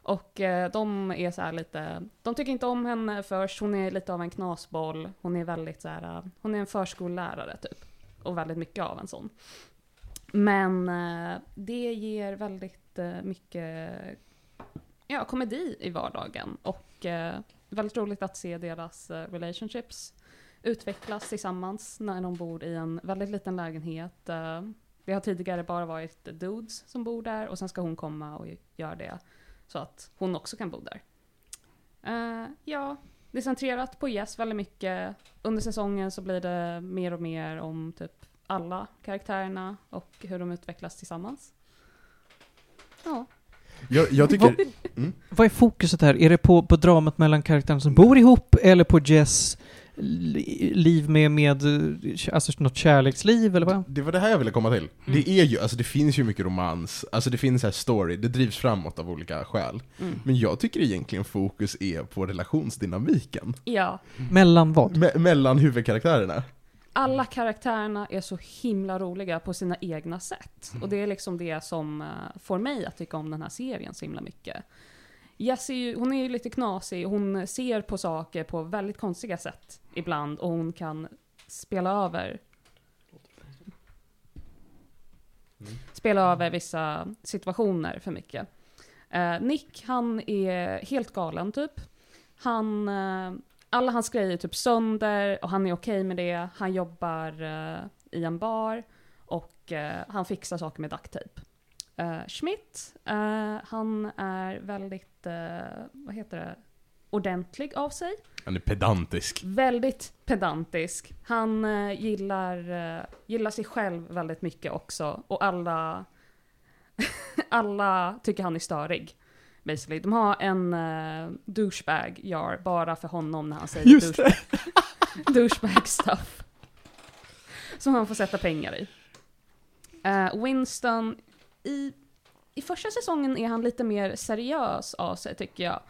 Och eh, de är så här lite, de tycker inte om henne först, hon är lite av en knasboll, hon är väldigt så här, eh, hon är en förskollärare typ. Och väldigt mycket av en sån. Men eh, det ger väldigt eh, mycket ja, komedi i vardagen och eh, väldigt roligt att se deras eh, relationships utvecklas tillsammans när de bor i en väldigt liten lägenhet. Eh, det har tidigare bara varit dudes som bor där och sen ska hon komma och göra det så att hon också kan bo där. Eh, ja, det är centrerat på Yes väldigt mycket. Under säsongen så blir det mer och mer om typ alla karaktärerna och hur de utvecklas tillsammans. Ja. Jag, jag tycker... Vad är fokuset här? Är det på, på dramat mellan karaktärerna som bor ihop eller på Jess liv med, med, alltså något kärleksliv eller vad? Det var det här jag ville komma till. Det är ju, alltså det finns ju mycket romans, alltså det finns här story, det drivs framåt av olika skäl. Mm. Men jag tycker egentligen fokus är på relationsdynamiken. Ja. Mellan vad? Me- mellan huvudkaraktärerna. alla karaktärerna är så himla roliga på sina egna sätt. Och det är liksom det som eh, får mig att tycka om den här serien så himla mycket. Jessie, ju, hon är ju lite knasig, hon ser på saker på väldigt konstiga sätt ibland och hon kan spela över spela över vissa situationer för mycket. Eh, Nick, han är helt galen typ. Han, eh, alla hans grejer är typ sönder och han är okej med det. Han jobbar eh, i en bar och eh, han fixar saker med ducktape. Uh, eh, Schmidt, eh, han är väldigt, eh, vad heter det, ordentlig av sig. Han är pedantisk. Väldigt pedantisk. Han eh, gillar, eh, gillar sig själv väldigt mycket också. Och alla, alla tycker han är störig. Basically. De har en uh, douchebag jar bara för honom när han säger Just douche- douchebag stuff. Som han får sätta pengar i. Eh, Winston, i, i första säsongen är han lite mer seriös av sig tycker jag.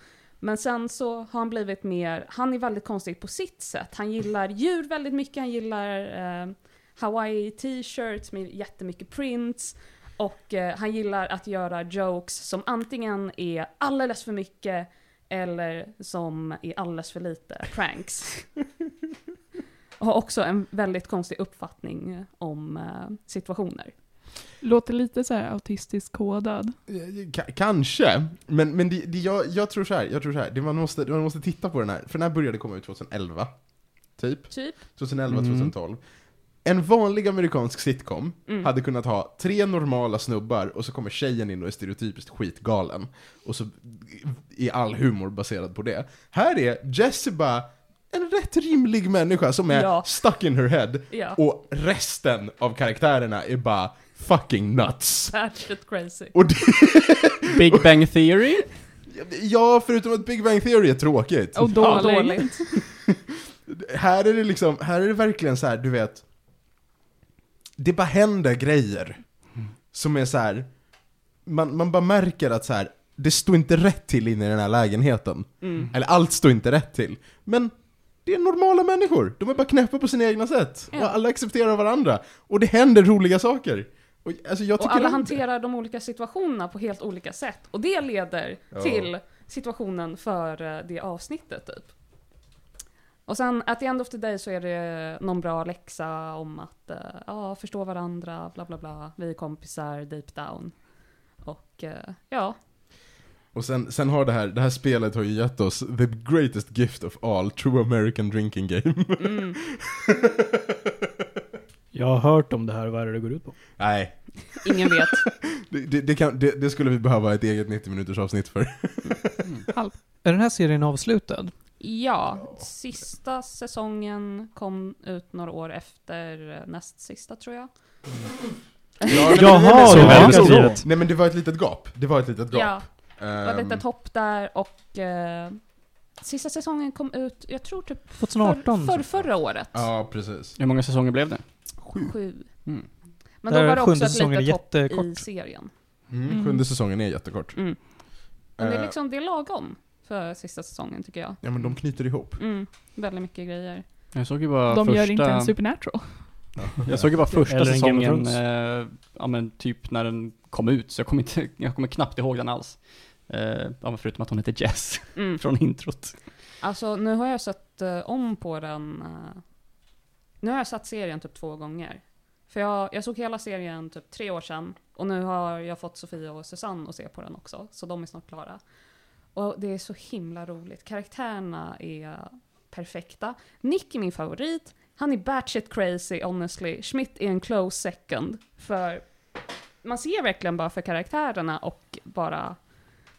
Men sen så har han blivit mer, han är väldigt konstig på sitt sätt. Han gillar djur väldigt mycket, han gillar eh, Hawaii t-shirts med jättemycket prints. Och eh, han gillar att göra jokes som antingen är alldeles för mycket eller som är alldeles för lite, pranks. Och har också en väldigt konstig uppfattning om eh, situationer. Låter lite så här autistiskt kodad. Eh, Ka- kanske, men, men det, det, jag, jag tror så här, jag tror så här, det man, måste, man måste titta på den här, för den här började komma ut 2011, typ, Typ. 2011, Mm. 2012. En vanlig amerikansk sitcom Mm. hade kunnat ha tre normala snubbar och så kommer tjejen in och är stereotypiskt skitgalen. Och så är all humor baserad på det. Här är Jessie bara en rätt rimlig människa som är Ja. stuck in her head. Ja. Och resten av karaktärerna är bara fucking nuts. Batshit crazy. Och det, Big Bang Theory? ja, förutom att Big Bang Theory är tråkigt. Och Ja, dålig. dåligt. Här är det liksom, här är det verkligen så här, du vet. Det bara händer grejer. Som är så här. Man, man bara märker att så här. det står inte rätt till inne i den här lägenheten. Mm. Eller allt står inte rätt till. Men det är normala människor. De är bara knäppa på sina egna sätt. Ja. Och alla accepterar varandra. Och det händer roliga saker. Och, alltså, jag Och alla hanterar de olika situationerna på helt olika sätt. Och det leder Ja. till situationen för eh, det avsnittet typ. Och sen, at the end of the day så är det någon bra läxa om att eh, ja, förstå varandra, bla bla bla, vi är kompisar deep down. Och eh, ja, Och sen, sen har det här, det här spelet har ju gett oss the greatest gift of all, true American drinking game. mm, Jag har hört om det här, vad är det det går ut på? Nej, ingen vet. det, det, det, kan, det, det skulle vi behöva ett eget 90 minuters avsnitt för. Är den här serien avslutad? Ja, sista säsongen kom ut några år efter näst sista tror jag. Ja, nej, men- Jaha, så nej, givet. Nej men det var ett litet gap. Det var ett litet gap. Ja, det var ett Ehm, litet hopp där och eh, sista säsongen kom ut, jag tror typ 2018? för, för förra året. Ja, precis. Hur många säsonger blev det? Sju. Sju. Mm. Men Där då var det också ett litet hopp i serien. Mm, Mm. Sjunde säsongen är jättekort. Mm. Men det är Eh, liksom, det är lagom för sista säsongen tycker jag. Ja men de knyter ihop. Mm, väldigt mycket grejer. Jag såg ju bara De första... gör inte en Supernatural. Jag såg ju bara första Eller säsongen, eh, ja men typ när den kom ut, så jag kommer, inte, jag kommer knappt ihåg den alls. Eh, ja, förutom att hon heter Jess Mm. från introt. Alltså nu har jag sett eh, om på den nu har jag satt serien typ två gånger. För jag, jag såg hela serien typ tre år sedan. Och nu har jag fått Sofia och Susanne att se på den också. Så de är snart klara. Och det är så himla roligt. Karaktärerna är perfekta. Nick är min favorit. Han är batshit crazy honestly. Schmidt är en close second. För man ser verkligen bara för karaktärerna och bara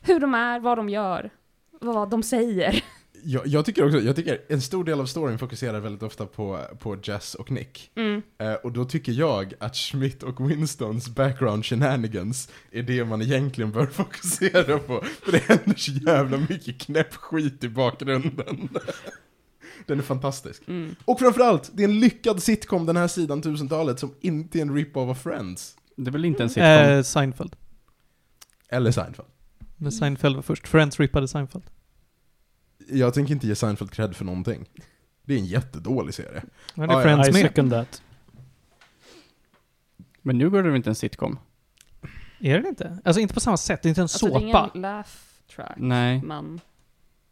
hur de är, vad de gör, vad de säger. Jag, jag tycker också, jag tycker en stor del av storyn fokuserar väldigt ofta på, på Jess och Nick. Mm. Eh, och då tycker jag att Schmidt och Winstons background shenanigans är det man egentligen bör fokusera på. För det händer så jävla mycket knäpp skit i bakgrunden. Den är fantastisk. Mm. Och framförallt, det är en lyckad sitcom den här sidan 1000-talet som inte är en rip-off av Friends. Det är väl inte en sitcom? Eh, Seinfeld. Eller Seinfeld. Men Seinfeld var först. Friends rippade Seinfeld. Jag tänker inte ge Seinfeld cred för någonting. Det är en jättedålig serie. Men det är Ja, ja. Friends I med. second that. Men nu går det väl inte en sitcom? Är det inte? Alltså inte på samma sätt, det är inte en Alltså det är såpa. ingen laugh track, Nej. men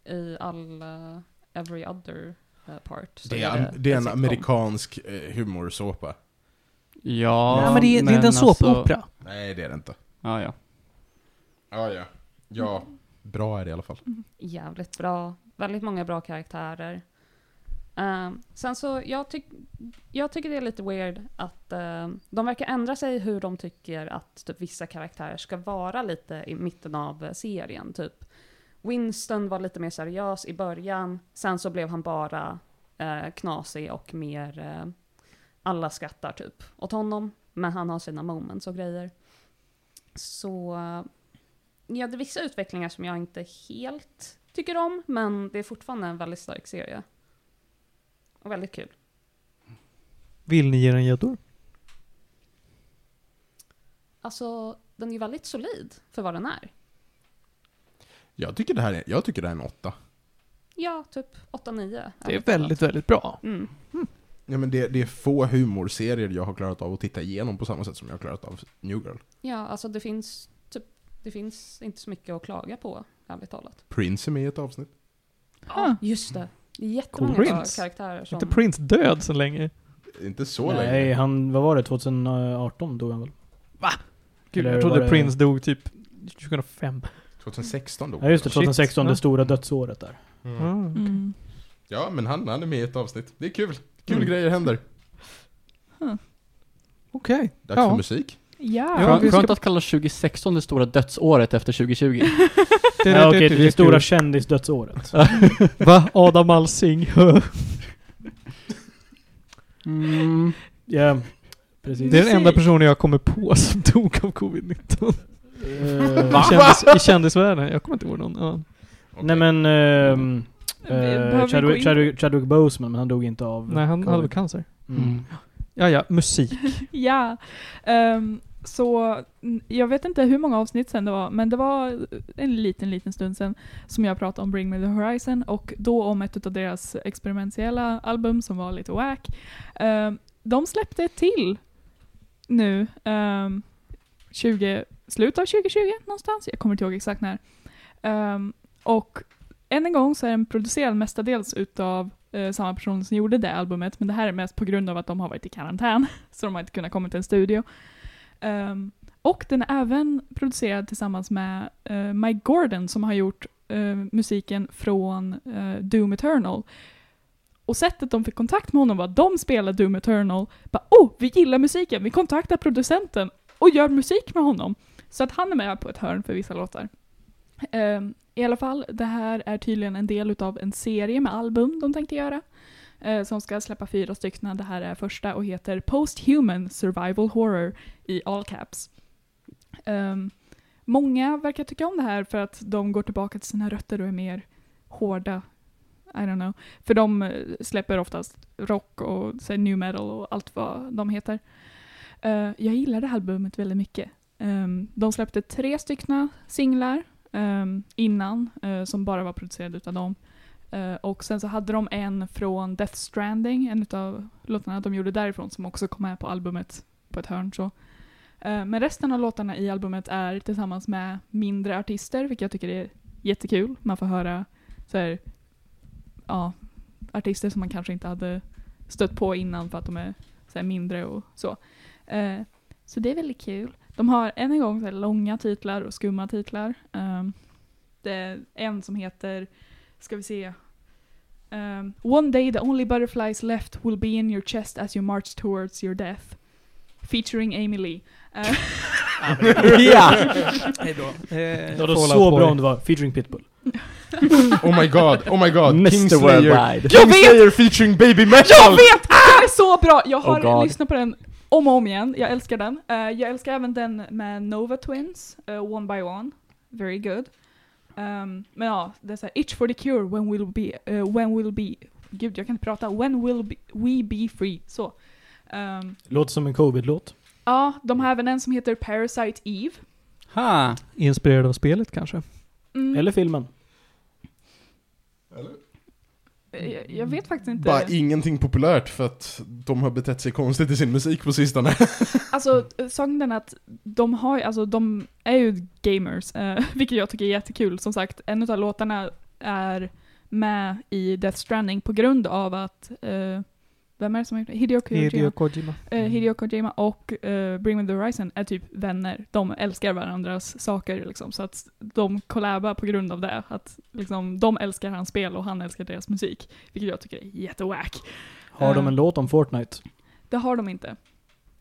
i all uh, every other uh, part så Det är, en, det är en sitcom. amerikansk eh, humorsåpa. Ja, Nej men det är, det är inte en alltså- såpopera. Nej, det är det inte. Ja, ja. Ja, ja. Ja, bra är det i alla fall. Jävligt bra. Väldigt många bra karaktärer. Ehm, sen så, jag, tyck, jag tycker det är lite weird att ehm, de verkar ändra sig hur de tycker att typ, vissa karaktärer ska vara lite i mitten av serien. Typ Winston var lite mer seriös i början, sen så blev han bara eh, knasig och mer eh, alla skrattar typ åt honom, men han har sina moments och grejer. Så Ja, det är vissa utvecklingar som jag inte helt tycker om, men det är fortfarande en väldigt stark serie. Och väldigt kul. Vill ni ge den gäddor? Alltså, den är ju väldigt solid för vad den är. Jag tycker det här är, jag tycker det här är en åtta. Ja, typ 8-9. Det är väldigt, väldigt bra. Mm. Ja, men det, det är få humorserier jag har klarat av att titta igenom på samma sätt som jag har klarat av New Girl. Ja, alltså det finns det finns inte så mycket att klaga på, ärligt talat. Prince är med i ett avsnitt. Ah. Just det. Det är jättemånga Cool. Prince. karaktärer som... Inte Prince död så länge. Inte så Nej, länge. han, vad var det? 2018 dog han väl? Gud, Eller jag trodde det- Prince dog typ 2005. 2016 då. Ja just det, Shit. 2016, Ja. det stora dödsåret där. Mm. Mm. Ja, men han, han är med i ett avsnitt. Det är kul. Kul Mm. grejer händer. Okej. Dags Ja. för musik. Ja. Ja, Skönt, ska- att kalla 2016 det stora dödsåret efter 2020. Det, Ja, okej, det, det stora kändisdödsåret. Va? Adam Alsing? Mm. Ja, precis. Det är den enda personen jag kommer på som dog av covid-19. Eh, I, kändis, I kändisvärlden. Jag kommer inte ihåg någon annan. Nej men... eh, gå Chadwick, Chadwick, Chadwick Boseman, men han dog inte av Nej, han hade covid. väl cancer. Mm. Ja, ja, musik. Ja. Ehm, så jag vet inte hur många avsnitt sen det var, men det var en liten, liten stund sen som jag pratade om Bring Me The Horizon och då om ett av deras experimentella album som var lite wack. Ehm, de släppte ett till nu, ehm, um, 20, slutet av 2020 någonstans, jag kommer inte ihåg exakt när. Um, och än en gång så är den producerad mestadels utav eh, samma person som gjorde det albumet, men det här är mest på grund av att de har varit i karantän, så de har inte kunnat komma till en studio. Um, och den är även producerad tillsammans med uh, Mike Gordon som har gjort uh, musiken från uh, Doom Eternal. Och sättet de fick kontakt med honom var att de spelade Doom Eternal, bara oh, vi gillar musiken, vi kontaktar producenten och gör musik med honom. Så att han är med på ett hörn för vissa låtar. Um, I alla fall, det här är tydligen en del utav en serie med album de tänkte göra eh, som ska släppa fyra stycken. Det här är första och heter Post-Human Survival Horror i all caps. Um, många verkar tycka om det här för att de går tillbaka till sina rötter och är mer hårda. I don't know. För de eh, släpper oftast rock och så new metal och allt vad de heter. Uh, jag gillar det här albumet väldigt mycket. Um, de släppte tre stycken singlar um, innan uh, som bara var producerade utav dem. Eh, och sen så hade de en från Death Stranding, en av låtarna de gjorde därifrån som också kom med på albumet på ett hörn så. Uh, men resten av låtarna i albumet är tillsammans med mindre artister, vilket jag tycker är jättekul. Man får höra så här, ja, artister som man kanske inte hade stött på innan för att de är så här mindre och så. Uh, så det är väldigt kul. De har än en gång så här långa titlar och skumma titlar. Um, det är en som heter, ska vi se, um, One day the only butterflies left will be in your chest as you march towards your death. Featuring Amy Lee. Eh, Ja! Hej då. Det var så bra om det var featuring Pitbull. Oh my god, oh my god. Mr Kingslayer. Worldwide. Kingslayer featuring Baby Metal! Jag vet! Den är så bra! Jag har Oh lyssnat på den om och om igen. Jag älskar den. Eh, jag älskar även den med Nova Twins, eh, One by One. Very good. Um, men ja, det är såhär, Itch for the cure, when will be, eh, when will be, gud jag kan inte prata, when will be, we be free? Så. Um, Låter som en covid-låt. ja, de har även en som heter Parasite Eve. Ha. Inspirerad av spelet kanske? Mm, Eller filmen. Jag, jag vet faktiskt inte. Bara ingenting populärt för att de har betett sig konstigt i sin musik på sistone. Alltså, saken den att de har alltså de är ju gamers, eh, vilket jag tycker är jättekul. Som sagt, en av låtarna är med i Death Stranding på grund av att, eh, vem är det som har gjort det? Hideo Kojima. Hideo Kojima. Eh, Hideo Kojima och eh, Bring Me The Horizon är typ vänner. De älskar varandras saker liksom. Så att de kollabar på grund av det. Att liksom, de älskar hans spel och han älskar deras musik. Vilket jag tycker är jättewack. Har de Eh. en låt om Fortnite? Det har de inte.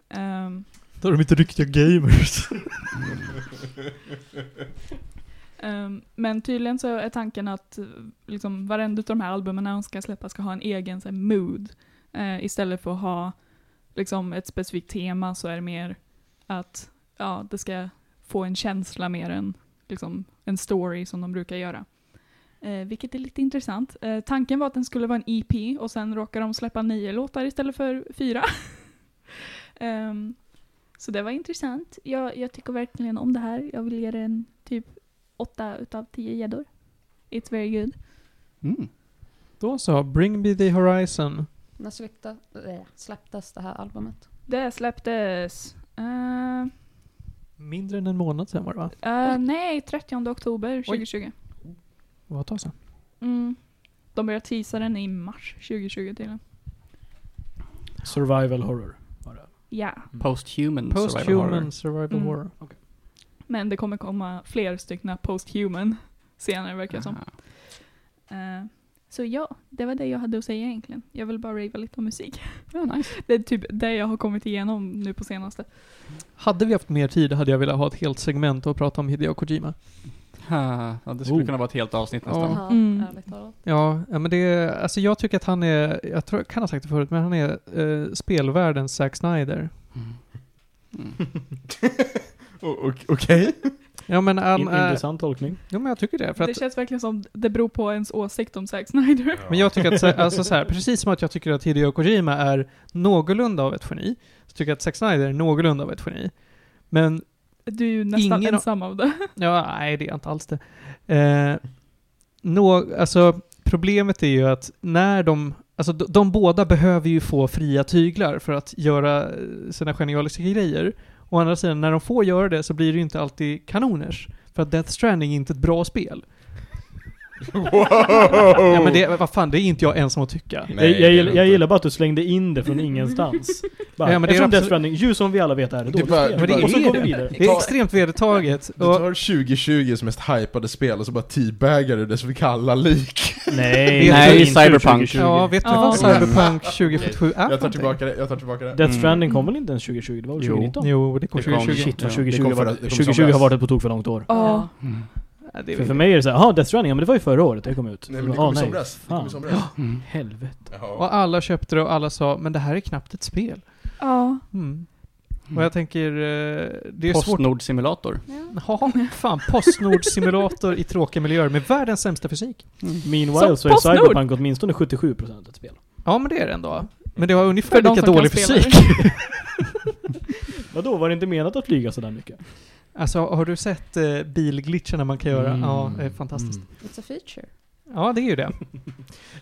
Ehm, Då är de inte riktiga gamers. Ehm, men tydligen så är tanken att liksom, varenda av de här albumen de ska släppa ska ha en egen så här, mood. Eh, istället för att ha liksom, ett specifikt tema så är det mer att ja, det ska få en känsla mer än liksom, en story som de brukar göra. Eh, vilket är lite intressant. Eh, tanken var att den skulle vara en EP och sen råkar de släppa nio låtar istället för fyra. um, så det var intressant. Jag, jag tycker verkligen om det här. Jag vill ge den typ åtta utav tio gäddor. It's very good. Mm. Då så, Bring Me The Horizon. När släppte, äh, släpptes det här albumet? Det släpptes... eh, Mindre än en månad sedan var det va? eh, nej, 30 oktober 2020. Det var ett tag sedan. Mm. De började teasa den i mars 2020 till Survival horror var det. Ja, Posthuman survival horror. Posthuman survival Mm. horror. men det kommer komma fler stycken posthuman senare verkar det som. Aha. Eh, så ja, det var det jag hade att säga egentligen. Jag vill bara rava lite om musik. Ja, nice. Det är typ det jag har kommit igenom nu på senaste. Hade vi haft mer tid hade jag velat ha ett helt segment och prata om Hideo Kojima. Ha, Ja, det skulle Oh. kunna vara ett helt avsnitt nästan. Ja. Mm. Ja, men det är, alltså jag tycker att han är, jag tror, jag kan ha sagt det förut, men han är eh, spelvärldens Zack Snyder. Mm. Mm. Okej. Ja men han In, är, intressant tolkning. ja men jag tycker det. För det att, känns verkligen som det beror på ens åsikt om Zack Snyder. men jag tycker att, så- alltså så här, precis som att jag tycker att Hideo Kojima är någorlunda av ett geni, så tycker jag att Zack Snyder är någorlunda av ett geni. Men Du är ju nästan Ingen- ensam av det. Ja, nej det är inte alls det. Eh, nå, alltså, problemet är ju att när de, alltså de, de båda behöver ju få fria tyglar för att göra eh, sina genialiska grejer. Å andra sidan, när de får göra det så blir det ju inte alltid kanoners. För att Death Stranding är inte ett bra spel. Wow! Ja men det, vad fan, det är inte jag ensam att tycka. Nej, jag, jag, gillar, jag gillar bara att du slängde in det från ingenstans. Bara, Ja, men det är Death Stranding, ju som vi alla vet är det Det är dåligt bara- spel. Men det Och så är går vi det. vidare. Det är extremt vedertaget. Du tar 2020s mest hypade spel och så bara teabaggar du det som vi kallar lik. Nej, Nej, Cyberpunk. 2020. ja, vet du vad Cyberpunk 2077 är Jag tar tillbaka det, jag tar tillbaka det. Death Mm. Stranding kom väl inte ens 2020? Det var väl Jo. 2019? Jo, det kom Det kom 2020. Shit vad Ja. 2020, Det kom var, förra- det kom 2020 somras. har varit ett på tok för långt år. Ja. Mm. Ja, det För, för mig är det såhär, jaha Death Stranding, ja men det var ju förra året det kom ut. Nej men det Ah, kom i nej. somras. Det kom i somras. Mm. Helvete. Jaha. Och alla köpte det och alla sa, men det här är knappt ett spel. Ja. Mm. Och jag tänker, eh, det är svårt... Postnord simulator. Ja, fan. Postnord-simulator i tråkiga miljöer med världens sämsta fysik. Meanwhile Som så är Postnord. Cyberpunk åtminstone 77% ett spel. Ja, men det är det ändå. Men det har ungefär lika dålig fysik. Vadå, var det inte menat att flyga sådär mycket? Alltså, har du sett eh, bilglitcherna man kan göra? Mm. Ja, det är fantastiskt. Mm. It's a feature. Ja, det är ju det.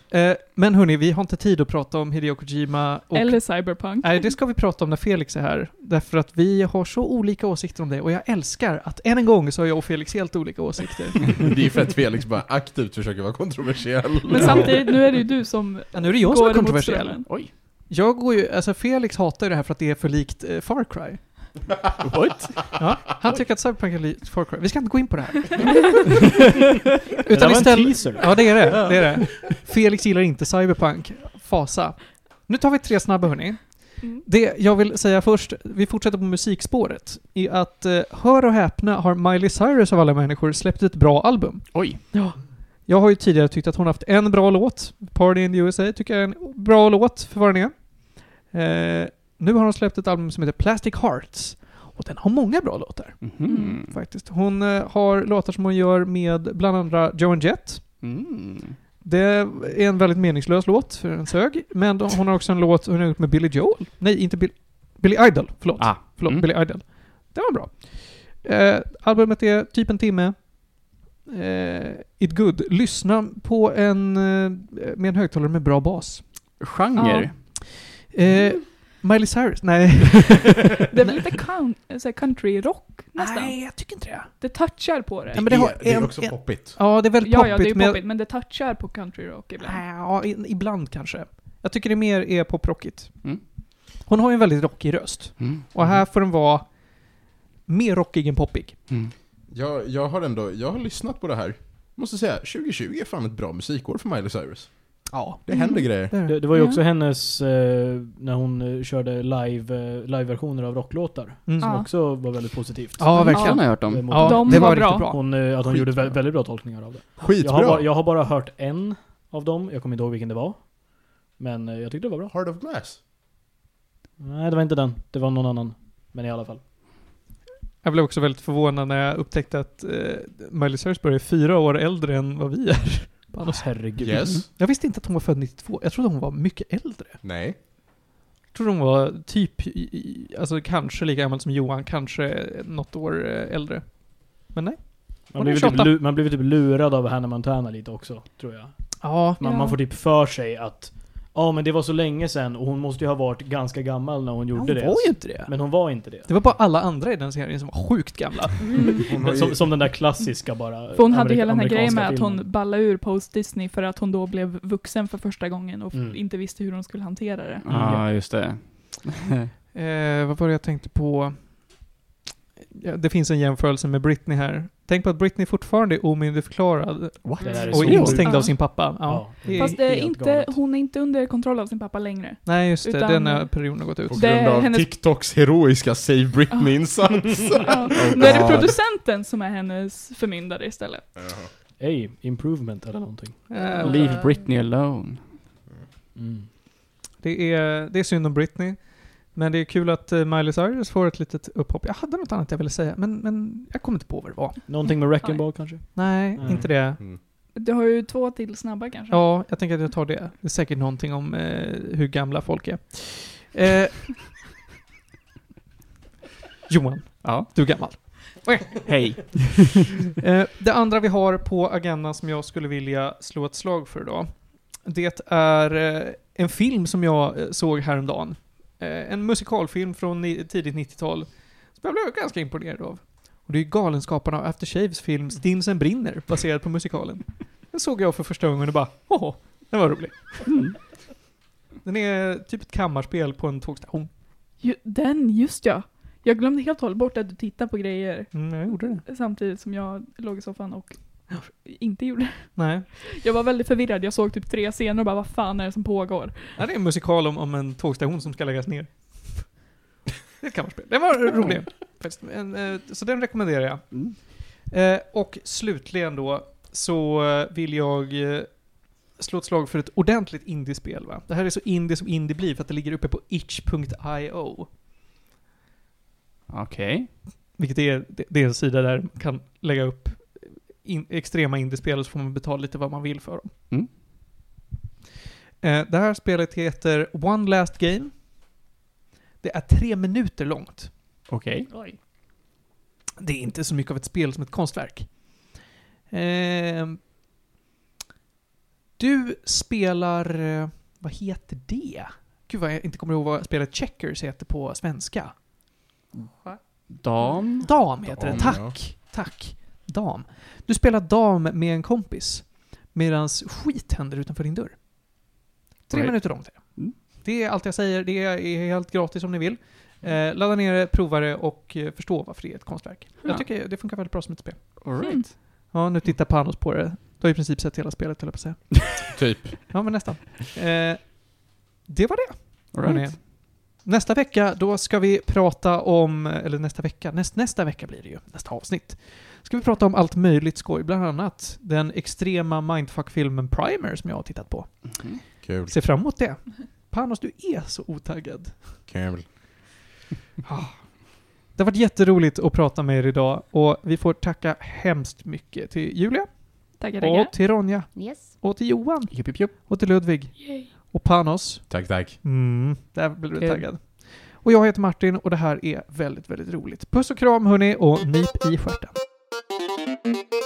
eh, men hörni, vi har inte tid att prata om Hideo Kojima och... Eller Cyberpunk. Nej, det ska vi prata om när Felix är här. Därför att vi har så olika åsikter om det. Och jag älskar att än en gång så har jag och Felix helt olika åsikter. Det är för att Felix bara aktivt försöker vara kontroversiell. Men samtidigt, nu är det ju du som Ja, nu är det jag som är kontroversiell. Oj. Jag går ju, alltså Felix hatar ju det här för att det är för likt eh, Far Cry. What? Ja, han tycker att Cyberpunk är likt Far Cry. Vi ska inte gå in på det här. det Utan var en istället... teaser. Ja, det är det. det är det. Felix gillar inte Cyberpunk. Fasa. Nu tar vi tre snabba hörni. Mm. Det jag vill säga först, vi fortsätter på musikspåret, är att eh, hör och häpna har Miley Cyrus av alla människor släppt ett bra album. Oj. Ja. Jag har ju tidigare tyckt att hon haft en bra låt. Party in the USA tycker jag är en bra låt för vad den är. Eh, nu har hon släppt ett album som heter Plastic Hearts. Och den har många bra låtar, Mhm. faktiskt. Hon eh, har låtar som hon gör med bland andra Joan Jett. Mm. Det är en väldigt meningslös låt, för en sög. Men hon har också en låt hon har gjort med Billy Joel. Nej, inte Bill, Billy Idol. Förlåt. Ah. Förlåt, Mm. Billy Idol. Det var bra. Eh, albumet är typ en timme. Eh, it good. Lyssna på en eh, med en högtalare med bra bas. Genre? Eh, Miley Cyrus? Nej. Det är väl lite coun- så här country rock nästan. Nej, jag tycker inte det. Det touchar på det. Det har är, det är också en- poppigt. Ja, det är väldigt ja, poppigt. ja, det är ju men- poppigt, men det touchar på country rock ibland. Ja, ibland kanske. Jag tycker det mer är poprockigt. Mm. Hon har ju en väldigt rockig röst. Mm. Och här får den vara mer rockig än poppig. Mm. Jag, jag har ändå, jag har lyssnat på det här. Måste säga, 2020 är fan ett bra musikår för Miley Cyrus. Ja. Det händer grejer. Det det. Var ju Ja. också hennes, eh, när hon eh, körde live, eh, live-versioner av rocklåtar. Mm. Som Ja. också var väldigt positivt. Ja, Ja, verkligen. har jag hört Eh, om. mot Ja. De det var var bra. riktigt bra. Hon, eh, att hon gjorde vä- väldigt bra tolkningar av det. Skitbra! Jag har, bara, jag har bara hört en av dem, jag kommer inte ihåg vilken det var. Men eh, jag tyckte det var bra. Heart of Glass. Nej, det var inte den. Det var någon annan. Men i alla fall. Jag blev också väldigt förvånad när jag upptäckte att eh, Miley Cyrus är fyra år äldre än vad vi är. Alltså, herregud. Yes. Jag visste inte att hon var född 92. Jag trodde hon var mycket äldre. Nej. Jag trodde hon var typ, i, i, alltså kanske lika gammal som Johan, kanske något år eh, äldre. Men nej. Man Hon blir, är typ 28. lu- man blir typ lurad av Hannah Montana lite också, tror jag. Ja. Man, Ja. man får typ för sig att Ja men det var så länge sedan och hon måste ju ha varit ganska gammal när hon gjorde hon det. var ju inte det. Men hon var inte det. Det var bara alla andra i den serien som var sjukt gamla. Hon ju, Som, som den där klassiska bara För hon hade hela den här grejen med amerikanska att hon filmen. ballade ur post-Disney för att hon då blev vuxen för första gången och Mm. inte visste hur hon skulle hantera det. Ja, ah, just det. Eh, vad var det jag tänkte på? Ja, det finns en jämförelse med Britney här. Tänk på att Britney fortfarande är omyndigförklarad What? Är och instängd av sin pappa. Ja. Ja. Fast är helt inte, galet. hon är inte under kontroll av sin pappa längre. Nej, just det. Utan- Den här perioden har gått ut. På Det grund av hennes- TikToks heroiska Save Britney-insats. Ja. Oh, Nu är det producenten som är hennes förmyndare istället. Hey, improvement eller någonting. Eh, Leave Britney alone. Mm. Det är, det är synd om Britney. Men det är kul att eh, Miley Cyrus får ett litet upphopp. Jag hade något annat jag ville säga, men, men jag kommer inte på vad det var. Någonting med Wrecking Ball kanske? Nej, Nej. inte det. Mm. Du har ju två till snabba kanske. Ja, jag tänker att jag tar det. Det är säkert någonting om eh, hur gamla folk är. Eh, Johan, Ja. du är gammal. Hej. Eh, det andra vi har på agendan som jag skulle vilja slå ett slag för idag. Det är eh, en film som jag eh, såg häromdagen. Eh, en musikalfilm från tidigt 90-tal. Som jag blev ganska imponerad av. Och det är Galenskaparna av After Shaves film Stinsen brinner, baserad på musikalen. Den såg jag för första gången och bara, åh, den var rolig. Mm. Den är typ ett kammarspel på en tågstation. Ju, den, just ja. Jag glömde helt och hållet bort att du tittar på grejer Mm, jag gjorde det. samtidigt som jag låg i soffan och inte gjorde. Nej. Jag var väldigt förvirrad. Jag såg typ tre scener och bara vad fan är det som pågår? Ja, det är en musikal om, om en tågstation som ska läggas ner. Det är ett kammarspel. Den var rolig. eh, så den rekommenderar jag. Mm. Eh, och slutligen då, så eh, vill jag slå ett slag för ett ordentligt indiespel. Va? Det här är så indie som indie blir för att det ligger uppe på itch.io. Okej. Vilket är, det är en sida där man kan lägga upp in, extrema indiespel och så får man betala lite vad man vill för dem. Mm. Eh, det här spelet heter One Last Game. Det är tre minuter långt. Okej. Oj. Det är inte så mycket av ett spel som ett konstverk. Eh, du spelar... eh, Vad heter det? Gud vad jag inte kommer ihåg vad spelet Checkers heter på svenska. Dam. Dam heter det. Dam, Tack! Tack. Dam. Du spelar dam med en kompis. Medan skit händer utanför din dörr. Tre Right. minuter långt är det. Mm. Det är allt jag säger. Det är helt gratis om ni vill. Eh, ladda ner det, prova det och eh, förstå varför det är ett konstverk. Ja. Jag tycker det funkar väldigt bra som ett spel. Alright. Ja, nu tittar Panos på det. Du har i princip sett hela spelet, höll jag på att säga. Typ. Ja, men nästan. Eh, det var det. hörni. Alright. Nästa vecka, då ska vi prata om, eller nästa vecka, näst, nästa vecka blir det ju, nästa avsnitt. Ska vi prata om allt möjligt skoj, bland annat den extrema mindfuck-filmen Primer som jag har tittat på. Mhm. Kul. Se fram emot det. Panos, du är så otaggad. Kul. Det har varit jätteroligt att prata med er idag och vi får tacka hemskt mycket till Julia, Tackar, tackar. och till Ronja, Yes. och till Johan, Jupp, jupp, jupp. och till Ludvig, Yay. och Panos. Tack, tack. Mm, där blev du Kul. taggad. Och jag heter Martin och det här är väldigt, väldigt roligt. Puss och kram hörni och nip i stjärten. Thank you.